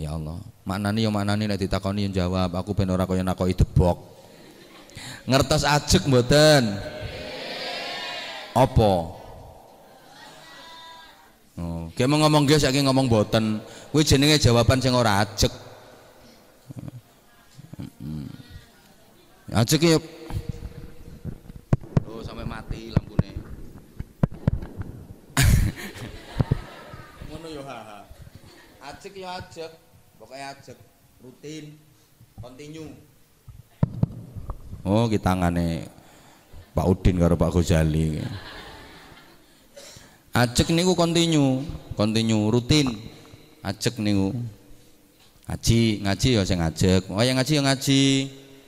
ya Allah maknane ya maknane nek ditakoni yang jawab aku ben ora kaya nakoki debok ngertos ajek mboten apa Oh, kayak mau ngomong guys, saiki ngomong boten. Kuwi jenenge jawaban sing ora ajek. Ajek ya Oh, sampai mati lampune. Ngono yo ha. Ajek ya ajek, pokoknya ajek, rutin, continue. Oh, kita tangane Pak Udin karo Pak Ghazali. Ajek niku kontinu kontinu rutin. Ajek niku. Ngaji ngaji ya sing ngajek oh yang ngaji yang ngaji.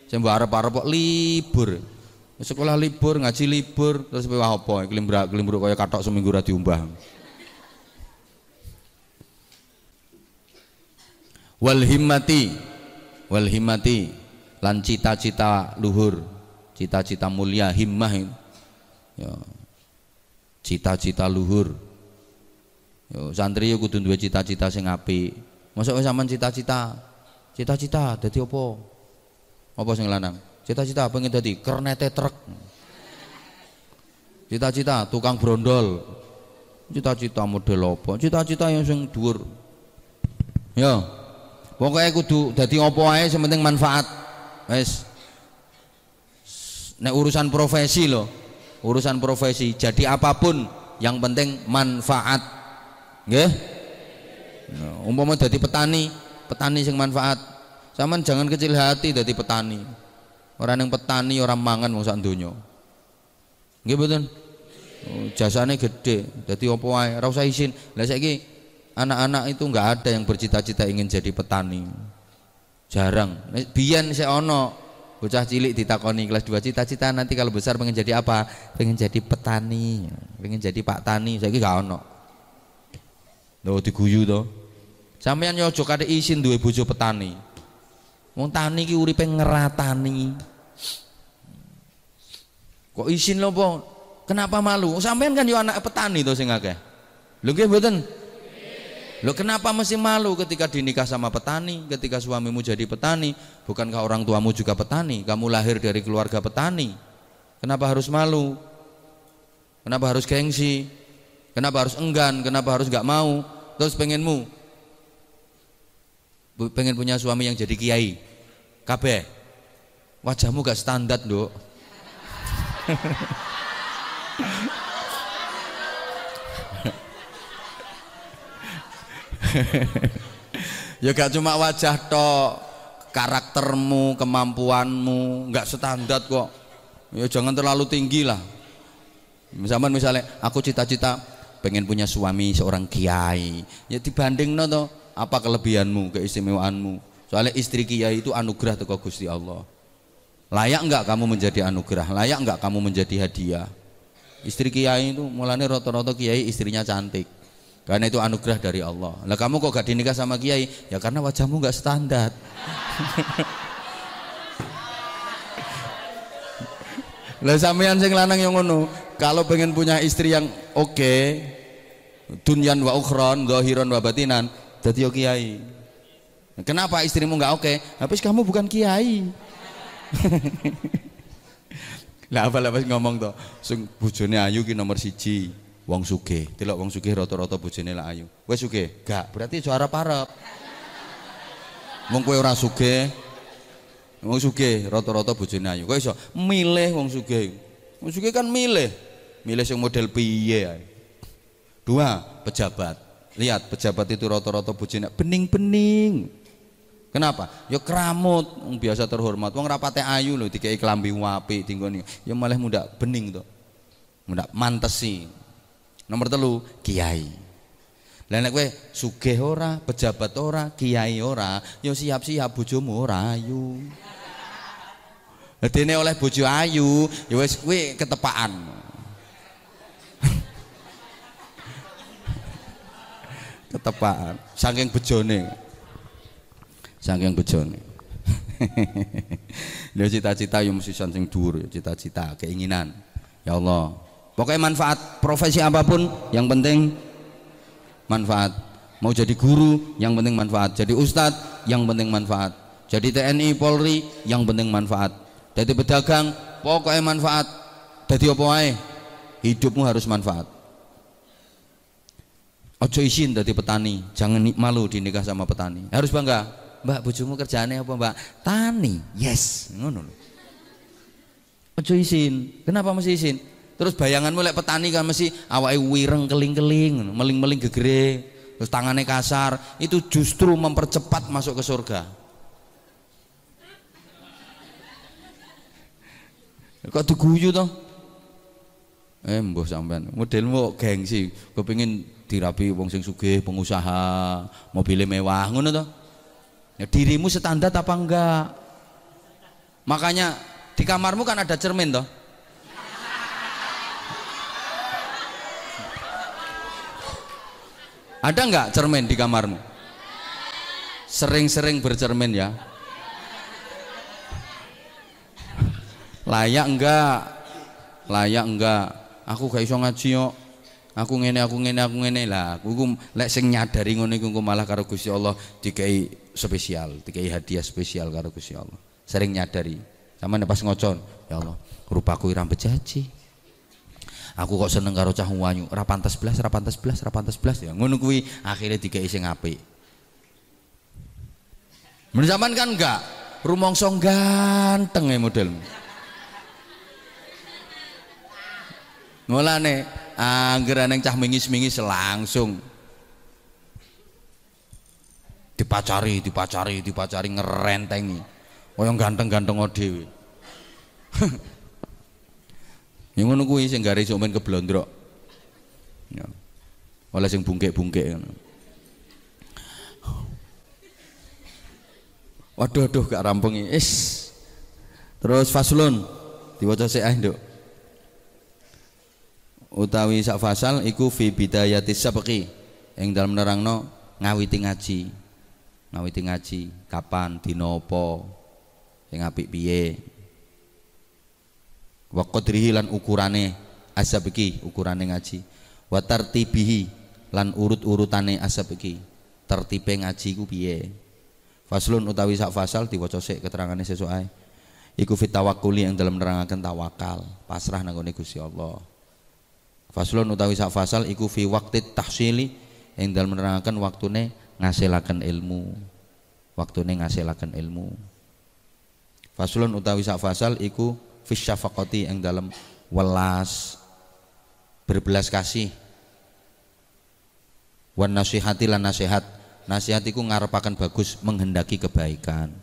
Sing mbok arep-arep kok libur. Sekolah libur ngaji libur terus wah apa? Kelimbrak kelimbruk kaya katok seminggu ra diumbah wal himmati. Wal himmati. Lan cita-cita luhur. Cita-cita mulia himmah ya. Cita-cita luhur. Yo santri yo kudu duwe cita-cita sing apik. Mosok sampean cita-cita? Cita-cita dadi apa? Apa sing lanang? Cita-cita pengen dadi? Kernete truk. Cita-cita tukang brondol. Cita-cita model apa? Cita-cita yang sing dhuwur. Yo pokoknya kudu dadi apa ae sing penting manfaat. Wis. Nek urusan profesi loh urusan profesi. Jadi apa pun yang penting manfaat. Nggih? Nah, umpama jadi petani petani sing manfaat. Zaman jangan kecil hati jadi petani. Orang yang petani orang mangan wong sak donya. Nggih oh, jasane gede jadi wae? Ora usah izin. Lah saiki anak-anak itu enggak ada yang bercita-cita ingin jadi petani. Jarang. Biyen sik ono bocah cilik ditakoni kelas 2 cita-cita nanti kalau besar pengen jadi apa? Pengen jadi petani. Pengen jadi pak tani. Saya gak ono lo diguyu to. Sampean yo aja kate isin duwe bojo petani. Wong tani ki uripe ngeratani. Kok isin lo po kenapa malu? Sampean kan yo anak petani to sing akeh. Lho nggih mboten Loh kenapa mesti malu ketika dinikah sama petani, ketika suamimu jadi petani? Bukankah orang tuamu juga petani? Kamu lahir dari keluarga petani. Kenapa harus malu? Kenapa harus gengsi? Kenapa harus enggan? Kenapa harus gak mau? Terus pengenmu pengen punya suami yang jadi kiai. Kabeh. Wajahmu gak standar, Dok. ya gak cuma wajah tok karaktermu kemampuanmu nggak standar kok. Ya jangan terlalu tinggi lah. Misalnya misalnya aku cita-cita pengen punya suami seorang kiai. Ya dibanding no toh apa kelebihanmu keistimewaanmu? Soalnya istri kiai itu anugerah tuh Gusti Allah. Layak enggak kamu menjadi anugerah? Layak enggak kamu menjadi hadiah? Istri kiai itu mulanya roto-roto kiai istrinya cantik karena itu anugerah dari Allah. Lah kamu kok gak dinikah sama kiai? Ya karena wajahmu gak standar. Lah sampean sing lanang yang ngono, kalau pengen punya istri yang oke, okay, dunyan wa ukhron, zahiran wa batinan, dadi yo kiai. Kenapa istrimu nggak oke? Okay? Habis kamu bukan kiai. lah apa lah ngomong tuh, sing bojone ayu ki nomor siji wong sugih. Delok wong sugih rata-rata bojone ayu. Wis sugih? Gak. Berarti suara parep wong kowe ora sugih. Wong sugih rata-rata bojone ayu. Kowe iso milih wong sugih. Wong sugih kan milih. Milih sing model piye dua pejabat. Lihat pejabat itu rata-rata bojone bening-bening. Kenapa? Ya keramut, biasa terhormat. Wong rapate ayu lho dikei klambi apik tinggoni. Ya malah muda bening to. Muda mantesi. Nomor telu kiai. Lah nek sugih ora, pejabat ora, kiai ora, ya siap-siap bojomu ora ayu. Dene oleh bojo ayu, ya wis kowe ketepaan. ketepaan saking bejone saking bejone Lha cita-cita yang mesti sing dhuwur, cita-cita, keinginan. Ya Allah. Pokoknya manfaat profesi apa pun yang penting manfaat. Mau jadi guru yang penting manfaat. Jadi ustadz yang penting manfaat. Jadi TNI, Polri yang penting manfaat. Jadi pedagang pokoknya manfaat. Jadi apa wae? Hidupmu harus manfaat. Ojo izin dari petani, jangan malu dinikah sama petani. Harus bangga. Mbak bojomu kerjaannya apa, Mbak? Tani. Yes, ngono. Ojo izin. Kenapa mesti izin? Terus bayanganmu lek petani kan mesti awake wireng keling-keling, meling-meling gegere, terus tangannya kasar, itu justru mempercepat masuk ke surga. Kok diguyu toh? Eh mbah sampean, modelmu gengsi, kepengin dirapi wong sing sugih, pengusaha, mobilnya mewah ngono toh. Ya, dirimu standar apa enggak? Makanya di kamarmu kan ada cermin toh. Ada enggak cermin di kamarmu? Sering-sering bercermin ya. Layak enggak? Layak enggak? aku gak iso ngaji yo aku ngene aku ngene aku ngene lah aku lek sing nyadari ngono iku malah karo Gusti Allah dikai spesial dikai hadiah spesial karo Gusti Allah sering nyadari sama pas ngocon ya Allah rupaku irang bejaji aku kok seneng karo cah wanyu. Ora pantes blas ora pantes blas ora pantes blas. Ya ngono kuwi akhirnya dikai sing apik. Men zaman kan enggak? Rumongso ganteng ya modelmu Mulane angger neng cah mingis-mingis langsung. Dipacari, dipacari, dipacari ngerentengi. Yang ganteng-ganteng dhewe. yang ngono kuwi sing gare sok men keblondrok. Ya. Oleh sing bungkek-bungkek ngono. Waduh aduh gak rampungi. Is. Terus faslun diwaca sik ae, Nduk utawi sak fasal iku fi bidayatis sabqi ing dalem nerangno ngawiti ngaji ngawiti ngaji kapan dina apa sing apik piye wa qadrihi lan ukurane asabqi ukurane ngaji. Wa tartibihi lan urut-urutane asabqi tertipe ngaji ku piye? Faslun utawi sak fasal diwaca sik keterangane sesuk ae. Iku fit tawakkuli yang dalam nerangaken tawakal pasrah nang Gusti Allah. Faslun utawi sak fasal iku fi waqti tahsili yang dalam menerangkan waktune ngasilakan ilmu. Waktune ngasilakan ilmu. Faslun utawi sak fasal iku fi syafaqati yang dalam welas berbelas kasih. Wan nasihati lan nasihat. Nasihat iku ngarepaken bagus menghendaki kebaikan.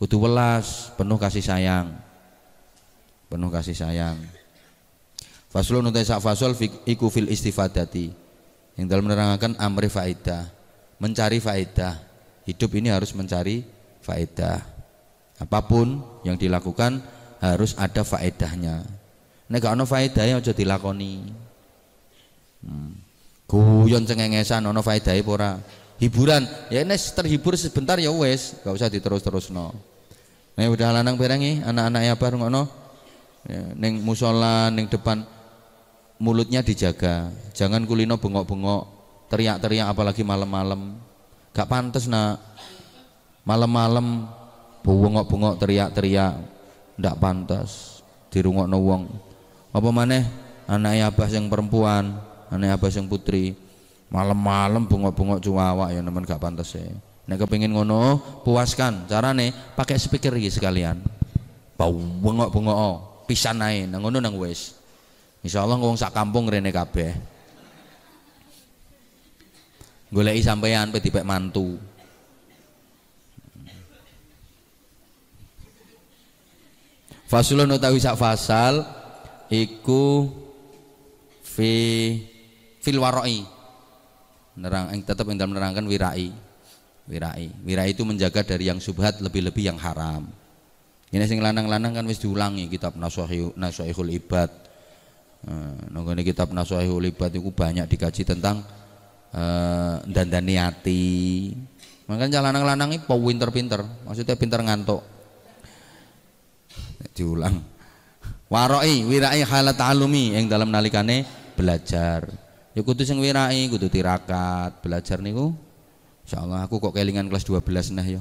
Kudu welas, penuh kasih sayang. Penuh kasih sayang. Faslun utai sak fasol iku fil istifadati yang dalam menerangkan amri faedah mencari faedah hidup ini harus mencari faedah apa pun yang dilakukan harus ada faedahnya. Nek gak ono faedahnya aja dilakoni. Hmm. guyon cengengesan ono faedahe ora? Hiburan. Ya ini terhibur sebentar ya wes gak usah diterus-terus no Nek udah lanang berengi anak-anak ya baru ngono neng musola neng depan mulutnya dijaga. Jangan kulino bengok-bengok teriak-teriak apalagi malam-malam. Gak pantas nak. Malam-malam bengok-bengok teriak-teriak ndak pantas dirungok wong. Apa maneh? Anak abah yang perempuan anak abah yang putri. Malam-malam bengok-bengok cuawa ya nemen gak pantas ya nek kepingin ngono puaskan. Carane pakai speaker iki sekalian. Bau bengok-bengok oh, pisan ae nang ngono nang wis. Insya Allah ngomong sak kampung rene kabeh. Goleki sampean pe dipek mantu. Fasulun utawi sak fasal iku fi fil waroi. Nerang tetap yang dalam menerangkan wirai. Wirai. Wirai itu menjaga dari yang subhat lebih-lebih yang haram. Ini sing lanang-lanang kan wis diulangi kitab Nasuhul Ibad Nah, kitab Nasuhul Ibad itu banyak dikaji tentang eh dandani ati. Makanya lanang-lanang iki pinter-pinter, maksudnya pinter ngantuk. Diulang. Waroi wirai halat alumi yang dalam nalikane belajar. Ya kudu sing wirai, kudu tirakat, belajar niku. Insyaallah aku kok kelingan kelas 12 nah ya.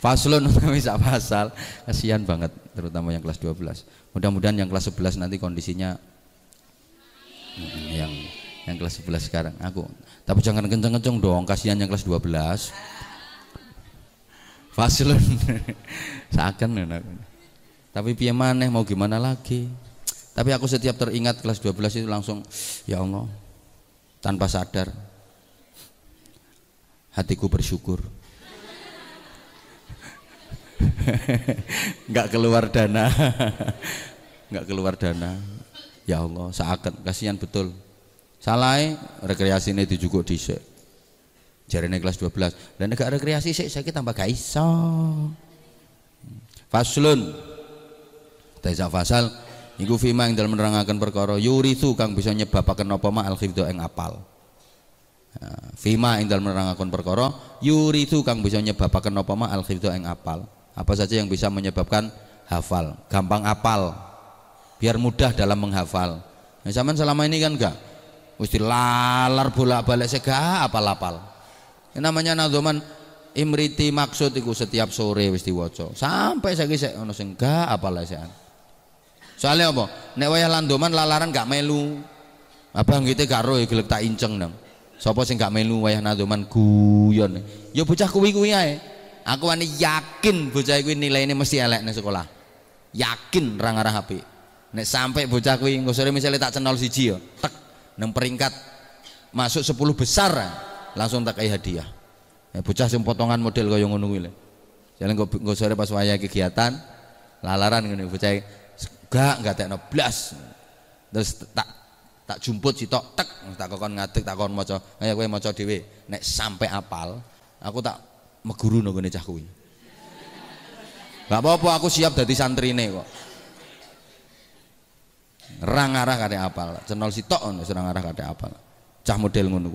Faslun sak pasal, kasihan banget terutama yang kelas 12. Mudah-mudahan yang kelas 11 nanti kondisinya hmm, yang yang kelas 11 sekarang aku. Tapi jangan kenceng-kenceng dong, kasihan yang kelas 12. Faslun. Seakan Tapi piye maneh mau gimana lagi? Tapi aku setiap teringat kelas 12 itu langsung ya Allah tanpa sadar hatiku bersyukur. Nggak keluar dana. Nggak keluar dana. Ya Allah seakan kasihan betul. Salah rekreasi ini dijukuk di jarene kelas 12 dan negara rekreasi sih saya tambah gak iso. Faslun. Taisa fasal. Iku fima yang dalam menerangkan perkara yurithu kang bisa nyebabaken napa ma al ing apal. Fima yang dalam menerangkan perkara yurithu kang bisa nyebabaken napa ma al ing apal. Apa saja yang bisa menyebabkan hafal. Gampang apal. Biar mudah dalam menghafal. Nah, zaman selama ini kan enggak mesti lalar bolak-balik sega apal-apal ini namanya nadoman imriti maksud itu setiap sore wis diwaca. Sampai saya kisah ono sing gak apal lesean soalnya apa? Nek wayah landoman lalaran gak melu. Abang gitu gak roh gelek tak inceng nang. Sapa sing gak melu wayah nadoman guyon. Ya bocah kuwi-kuwi ae. Aku wani yakin bocah kuwi ini mesti elek ning sekolah. Yakin ra ngarah HP nek sampai bocah kuwi engko sore misalnya tak cenol siji ya tek. Nang peringkat masuk 10 besar langsung tak kayak hadiah ya, bocah sing potongan model kaya ngono kuwi lho jalan engko sore pas wayah kegiatan lalaran ngene bocah gak gak tekno blas terus tak tak jumput sitok tek tak kokon ngadeg tak kokon maca kaya kowe maca dhewe nek sampai apal aku tak meguru nggone cah kuwi. Gak apa-apa aku siap dadi santrine kok. Rang arah kate apal, cenol sitok ngono serang arah kate apal. Cah model ngono.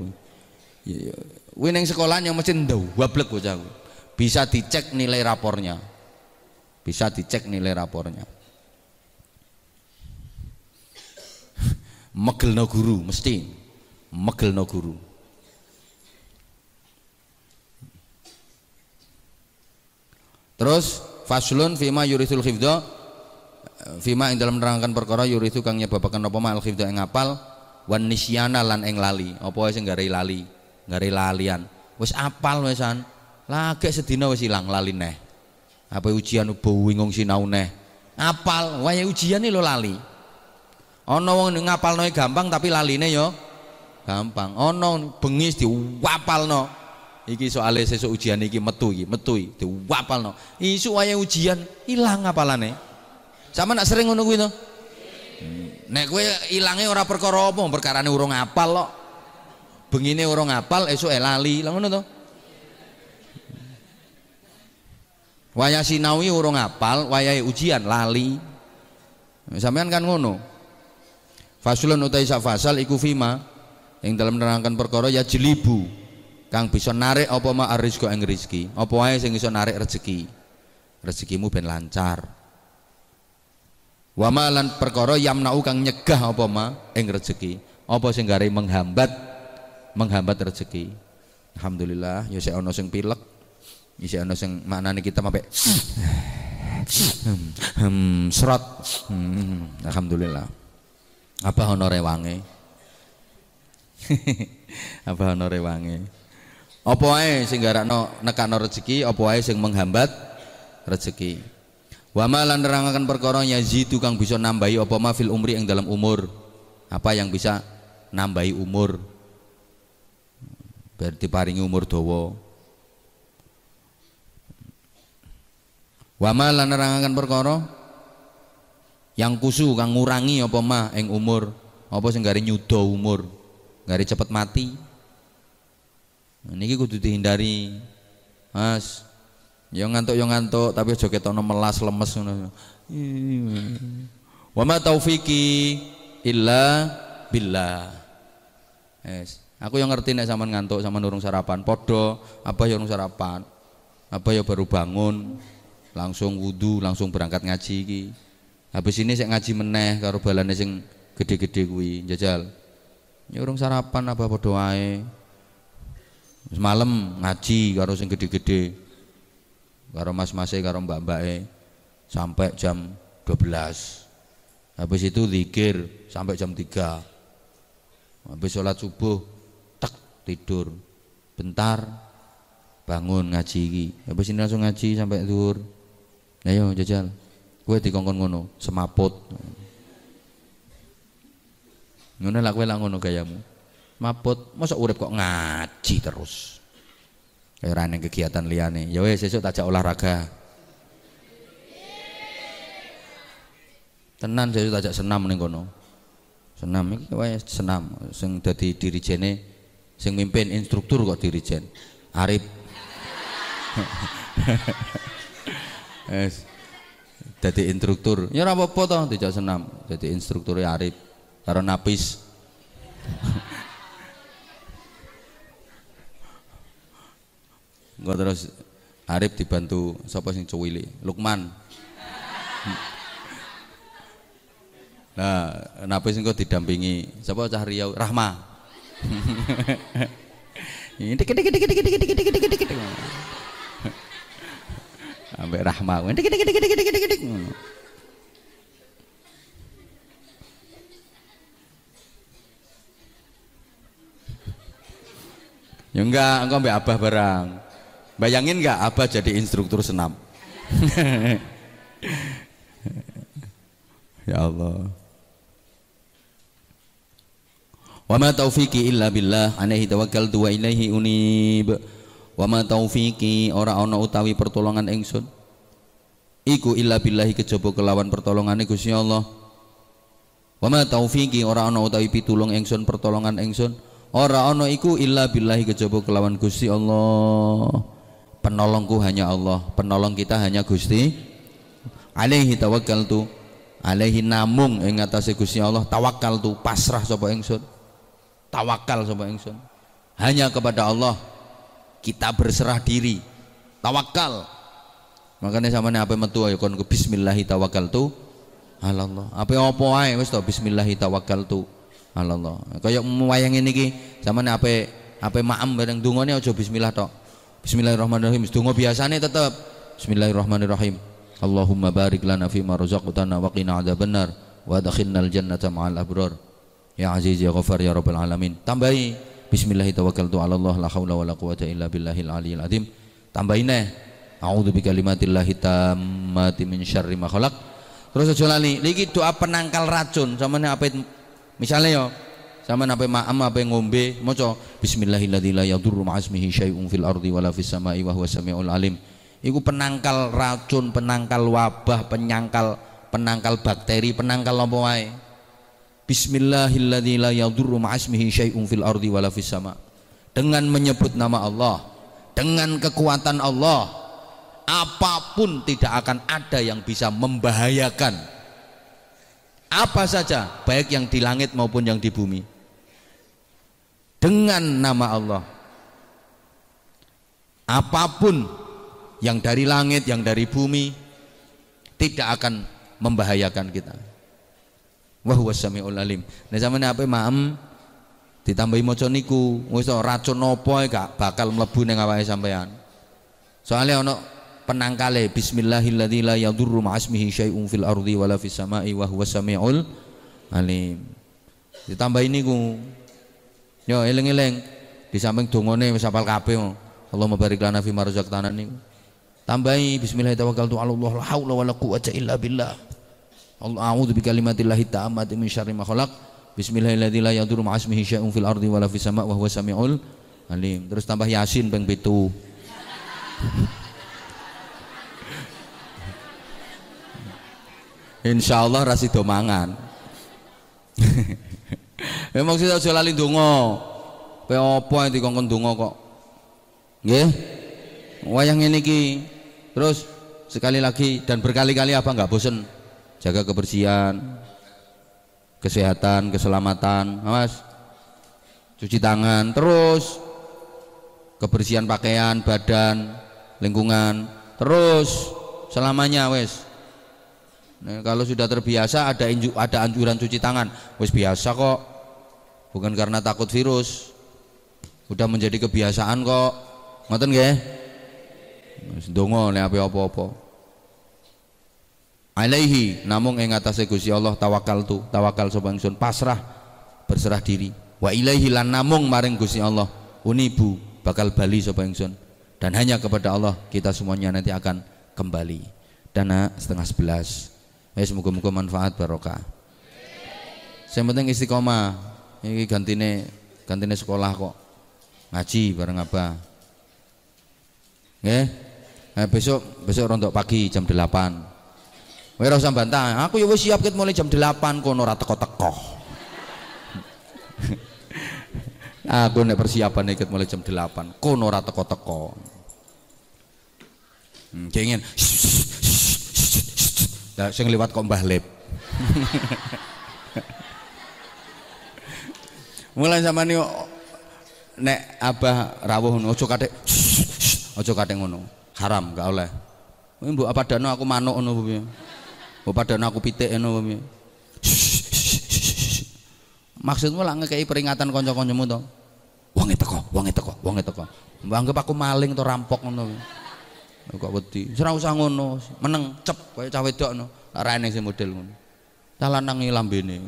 Ya, ya. Kuwi ning sekolah yang mesti ndawablek bocah. Bisa dicek nilai rapornya. Bisa dicek nilai rapornya. Megelno guru mesti. Megelno guru. Terus faslun fima yurisul khifdha fima ing dalam menerangkan perkara yurisu kang nyebabaken apa ma al khifdha ing apal wan nisyana lan ing lali apa sing gare lali gare lalian. Wis apal wisan lagi sedina wis ilang lali neh. Apa ujian bingung sinau neh. Apal wae ujian lho lali. Ana wong ngapalno gampang tapi laline yo gampang. Ana bengis diwapalno. Iki soalnya sesuk ujian iki metu iki metu diwapalno. Isu waya ujian ilang apalane sama nak sering ngono kuwi to? Hmm. nek kowe ilange ora perkara apa perkarane urung apal kok bengine urung apal esuk e lali. Lha ngono to? Waya sinawi urung apal wayahe ujian lali. Sampean kan ngono. Fasulun utai fasal iku fima. Yang dalam menerangkan perkara ya jelibu. Kang bisa narik apa ma arizqo ing rezeki apa wae sing iso narik rezeki? Rezekimu ben lancar. Wa lan perkara yamnau kang nyegah apa ma ing rezeki? Apa sing menghambat menghambat rezeki. Alhamdulillah ya sik ana sing pilek ya sik ana sing maknane kita sampai hmm, hmm, serot. Hmm, alhamdulillah. Apa honore wange apa honore wange apa wae sing garakno nekakno rezeki apa wae sing menghambat rezeki? Wa ma lan nerangaken perkara yazidu kang bisa nambahi apa ma fil umri yang dalam umur. Apa yang bisa nambahi umur berarti paringi umur dawa. Wa ma lan nerangaken perkara? Yang kusu kang ngurangi apa ma ing umur? Apa sing gare nyuda umur? Gare cepet mati? Niki kudu dihindari Mas. Yang ngantuk yang ngantuk tapi aja ketokno melas lemes ngono. Wa ma taufiki illa billah. Yes. Aku yang ngerti nek sampean ngantuk sama nurung sarapan. Podo, apa yang sarapan. Apa ya baru bangun, langsung wudhu, langsung berangkat ngaji iki. Habis ini saya ngaji meneh karo balane sing gede-gede kuwi, jajal. Ya urung sarapan apa padha wae. Semalam ngaji karo sing gede-gede. Karo mas-mase karo mbak-mbake sampai jam 12. Habis itu zikir sampai jam 3. Habis sholat subuh tidur. Bentar bangun ngaji iki. Habis ini langsung ngaji sampai zuhur. Ayo jajal. Gue dikongkon ngono, semaput. Ngono lah kowe lah ngono gayamu. Maput, masa urip kok ngaji terus. Kayak rane kegiatan liane. Ya wes sesuk tajak olahraga. Tenan sesuk tajak senam ning kono. Senam iki wae senam sing dadi dirijene sing mimpin instruktur kok dirijen. Arif. Dadi instruktur. Ya ora apa-apa to dijak senam. Dadi instruktur Arif karo Napis. Enggak terus Arif dibantu sapa sing cuwili? Lukman. Nah, Napis engko didampingi sapa cah Riau? Rahma. Ambek Rahma. Ya enggak, engkau ambek Abah barang. Bayangin enggak Abah jadi instruktur senam. ya Allah. Wa ma taufiqi illa billah alaihi tawakkaltu wa ilaihi unib. Wa ma taufiqi ora ana utawi pertolongan ingsun. Iku illa billahi kejaba kelawan pertolongane Gusti Allah. Wa ma taufiqi ora ana utawi pitulung ingsun pertolongan ingsun Ora ana iku illa billahi kejaba kelawan Gusti Allah. Penolongku hanya Allah, penolong kita hanya Gusti. Alaihi tawakkaltu. Alaihi namung ing atase Gusti Allah tawakal tu pasrah sapa ingsun. Tawakal sapa ingsun. Hanya kepada Allah kita berserah diri. Tawakal. Makanya sama apa metu ayo kon bismillah tawakkaltu Allah. Apa apa wae wis to bismillah tawakkaltu Allah. Kaya wayang ini ki sampean ape ape maem bareng dungane aja bismillah tok. Bismillahirrahmanirrahim. Donga biasane tetep Bismillahirrahmanirrahim. Allahumma barik lana fi ma razaqtana wa qina adzabannar wa adkhilnal jannata ma'al abrar. Ya Aziz ya Ghafar ya Rabbal alamin. Tambahi Bismillah tawakkaltu 'ala Allah la haula wala quwata illa billahil aliyil azim. Tambahin neh A'udzu bikalimatillahi tammati min syarri ma khalaq. Terus aja lali, iki doa penangkal racun. Samane apa Misalnya yo, sama apa ma'am apa ngombe, maca bismillahilladzi la yadurru ma'asmihi syai'un fil ardi wala fis sama'i wa huwas samiul alim. Iku penangkal racun, penangkal wabah, penangkal penangkal bakteri, penangkal apa wae. Bismillahilladzi. Dengan menyebut nama Allah, dengan kekuatan Allah, apa pun tidak akan ada yang bisa membahayakan. Apa saja baik yang di langit maupun yang di bumi. Dengan nama Allah. Apa pun yang dari langit yang dari bumi tidak akan membahayakan kita wah wasamiul alim. Nah zaman apa maem ditambahi maca niku wis racun apa gak bakal mlebu ning awake sampean soalnya ono penangkale bismillahilladzi la yadurru ma'asmihi syai'un fil ardi wala fis sama'i wa huwas samiul alim. Ditambahin niku. Yo eling-eling. Di samping dongane wis hafal kabeh Allahumma barik lana fi marzaqtana niku. Tambahi bismillahirrahmanirrahim. Tawakkaltu 'ala Allah la haula wala quwwata illa billah Allah a'udzu bikalimatillahi tammati min syarri ma khalaq bismillahirrahmanirrahim la yadurru syai'un fil ardi wala fis sama'i wa huwas samiul alim terus tambah yasin ping 7 Insya Allah rasi domangan. Memang sih aja lali donga. Kowe apa yang dikongkon donga kok? Nggih. Wayang ini ki. Terus sekali lagi dan berkali-kali apa enggak bosen jaga kebersihan, kesehatan, keselamatan. Mas. cuci tangan terus. Kebersihan pakaian badan lingkungan terus. Selamanya wes. Nah, kalau sudah terbiasa ada inju, ada anjuran cuci tangan. Wes biasa kok. Bukan karena takut virus. Udah menjadi kebiasaan kok. Ngoten nggih? Ndonga nek apa-apa alaihi namung ing atase Gusti Allah tawakal tu tawakal sapa ingsun pasrah berserah diri. Wa ilaihi lan namung maring Gusti Allah unibu bakal bali sapa ingsun. Dan hanya kepada Allah kita semuanya nanti akan kembali. Dana setengah sebelas. Ya semoga-moga manfaat barokah. Yang penting istiqomah. Ini gantine gantine sekolah kok. Ngaji bareng apa nggih? Nah, besok besok rontok pagi jam 8 Kowe ora usah bantah, aku ya siap ket mulai jam 8 kono ora teko-teko. aku nek persiapan ikut mulai jam 8, kono ora teko-teko. Hmm, kengin. Lah sing liwat kok Mbah Lep. Mulai zaman ini nek abah rawuh ngono aja kathek aja kathek ngono haram gak oleh mbok apa dano aku manuk ngono piye mbok padano aku pitik ngono maksudmu lah ngekei peringatan kanca-kancamu to? Wong teko wong teko wong teko. Anggap aku maling atau rampok ngono kok wedi? Ora usah ngono meneng cep cah ngono. Ora eneng sing model ngono. Ta lanang lambene.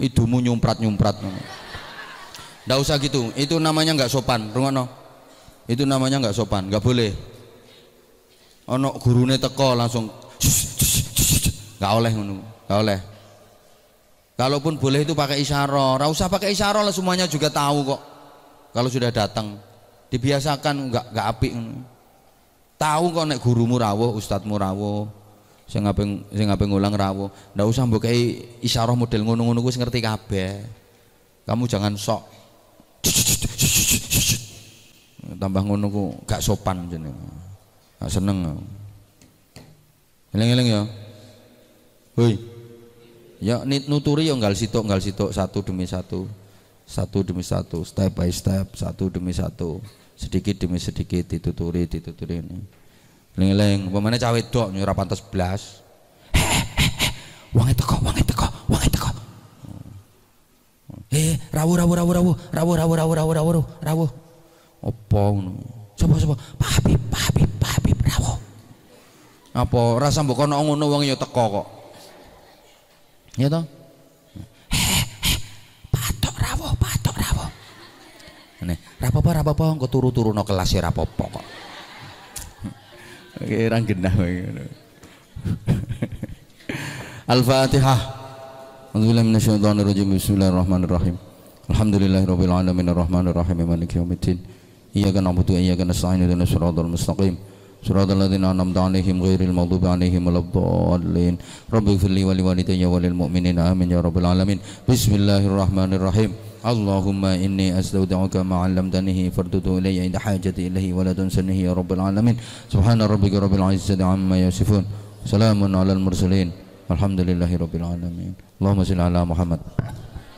Idumu nyumprat-nyumprat nggak usah gitu. Itu namanya nggak sopan rungono itu namanya nggak sopan nggak boleh ono gurune teko langsung nggak oleh nggak oleh. Kalaupun boleh itu pakai isyarah. Nggak usah pakai isyarah lah semuanya juga tahu kok. Kalau sudah datang dibiasakan nggak nggak apik tahu kok nek gurumu rawuh ustadzmu rawuh sing ape sing ape ngulang rawuh. Ndak usah mbok kei model ngono-ngono wis ngerti kabeh. Kamu jangan sok tambah ngono ku gak sopan jenenge gak seneng eling-eling ya. Hoi ya nuturi ya nggal sitok nggal sitok. Satu demi satu. Satu demi satu. Step by step. Satu demi satu. Sedikit demi sedikit dituturi dituturi ini. Eling-eling, umpamane cawe wedok ora pantes blas. Wong teko, wong teko, wong teko. Eh, rawuh rawuh rawuh rawuh, rawuh rawuh rawuh rawuh rawuh, rawuh. Apa ngono? Sapa sapa? Pak Habib, Pak Habib, Pak Habib rawuh. Apa rasa mbok kono ngono wong ya teko kok. Ya toh? Patok rawuh, patok rawuh. Nih, rapopo rapopo engko turu-turu no kelas ya rapopo kok. Kayak orang genah Al-Fatihah. Alhamdulillah minasyaitonir rajim. Bismillahirrahmanirrahim. Alhamdulillahirabbil alamin arrahmanir rahim maliki yaumiddin. Iyyaka na'budu wa iyyaka nasta'in ihdinas siratal mustaqim. صراط الذين أنعمت عليهم غير المغضوب عليهم ولا الضالين رب اغفر لي ولوالدي وللمؤمنين آمين يا رب العالمين بسم الله الرحمن الرحيم اللهم إني أستودعك ما علمتنيه فردده إلي عند حاجتي إليه ولا تنسنه يا رب العالمين سبحان ربك رب العزة عما يصفون سلام على المرسلين الحمد لله رب العالمين اللهم صل على محمد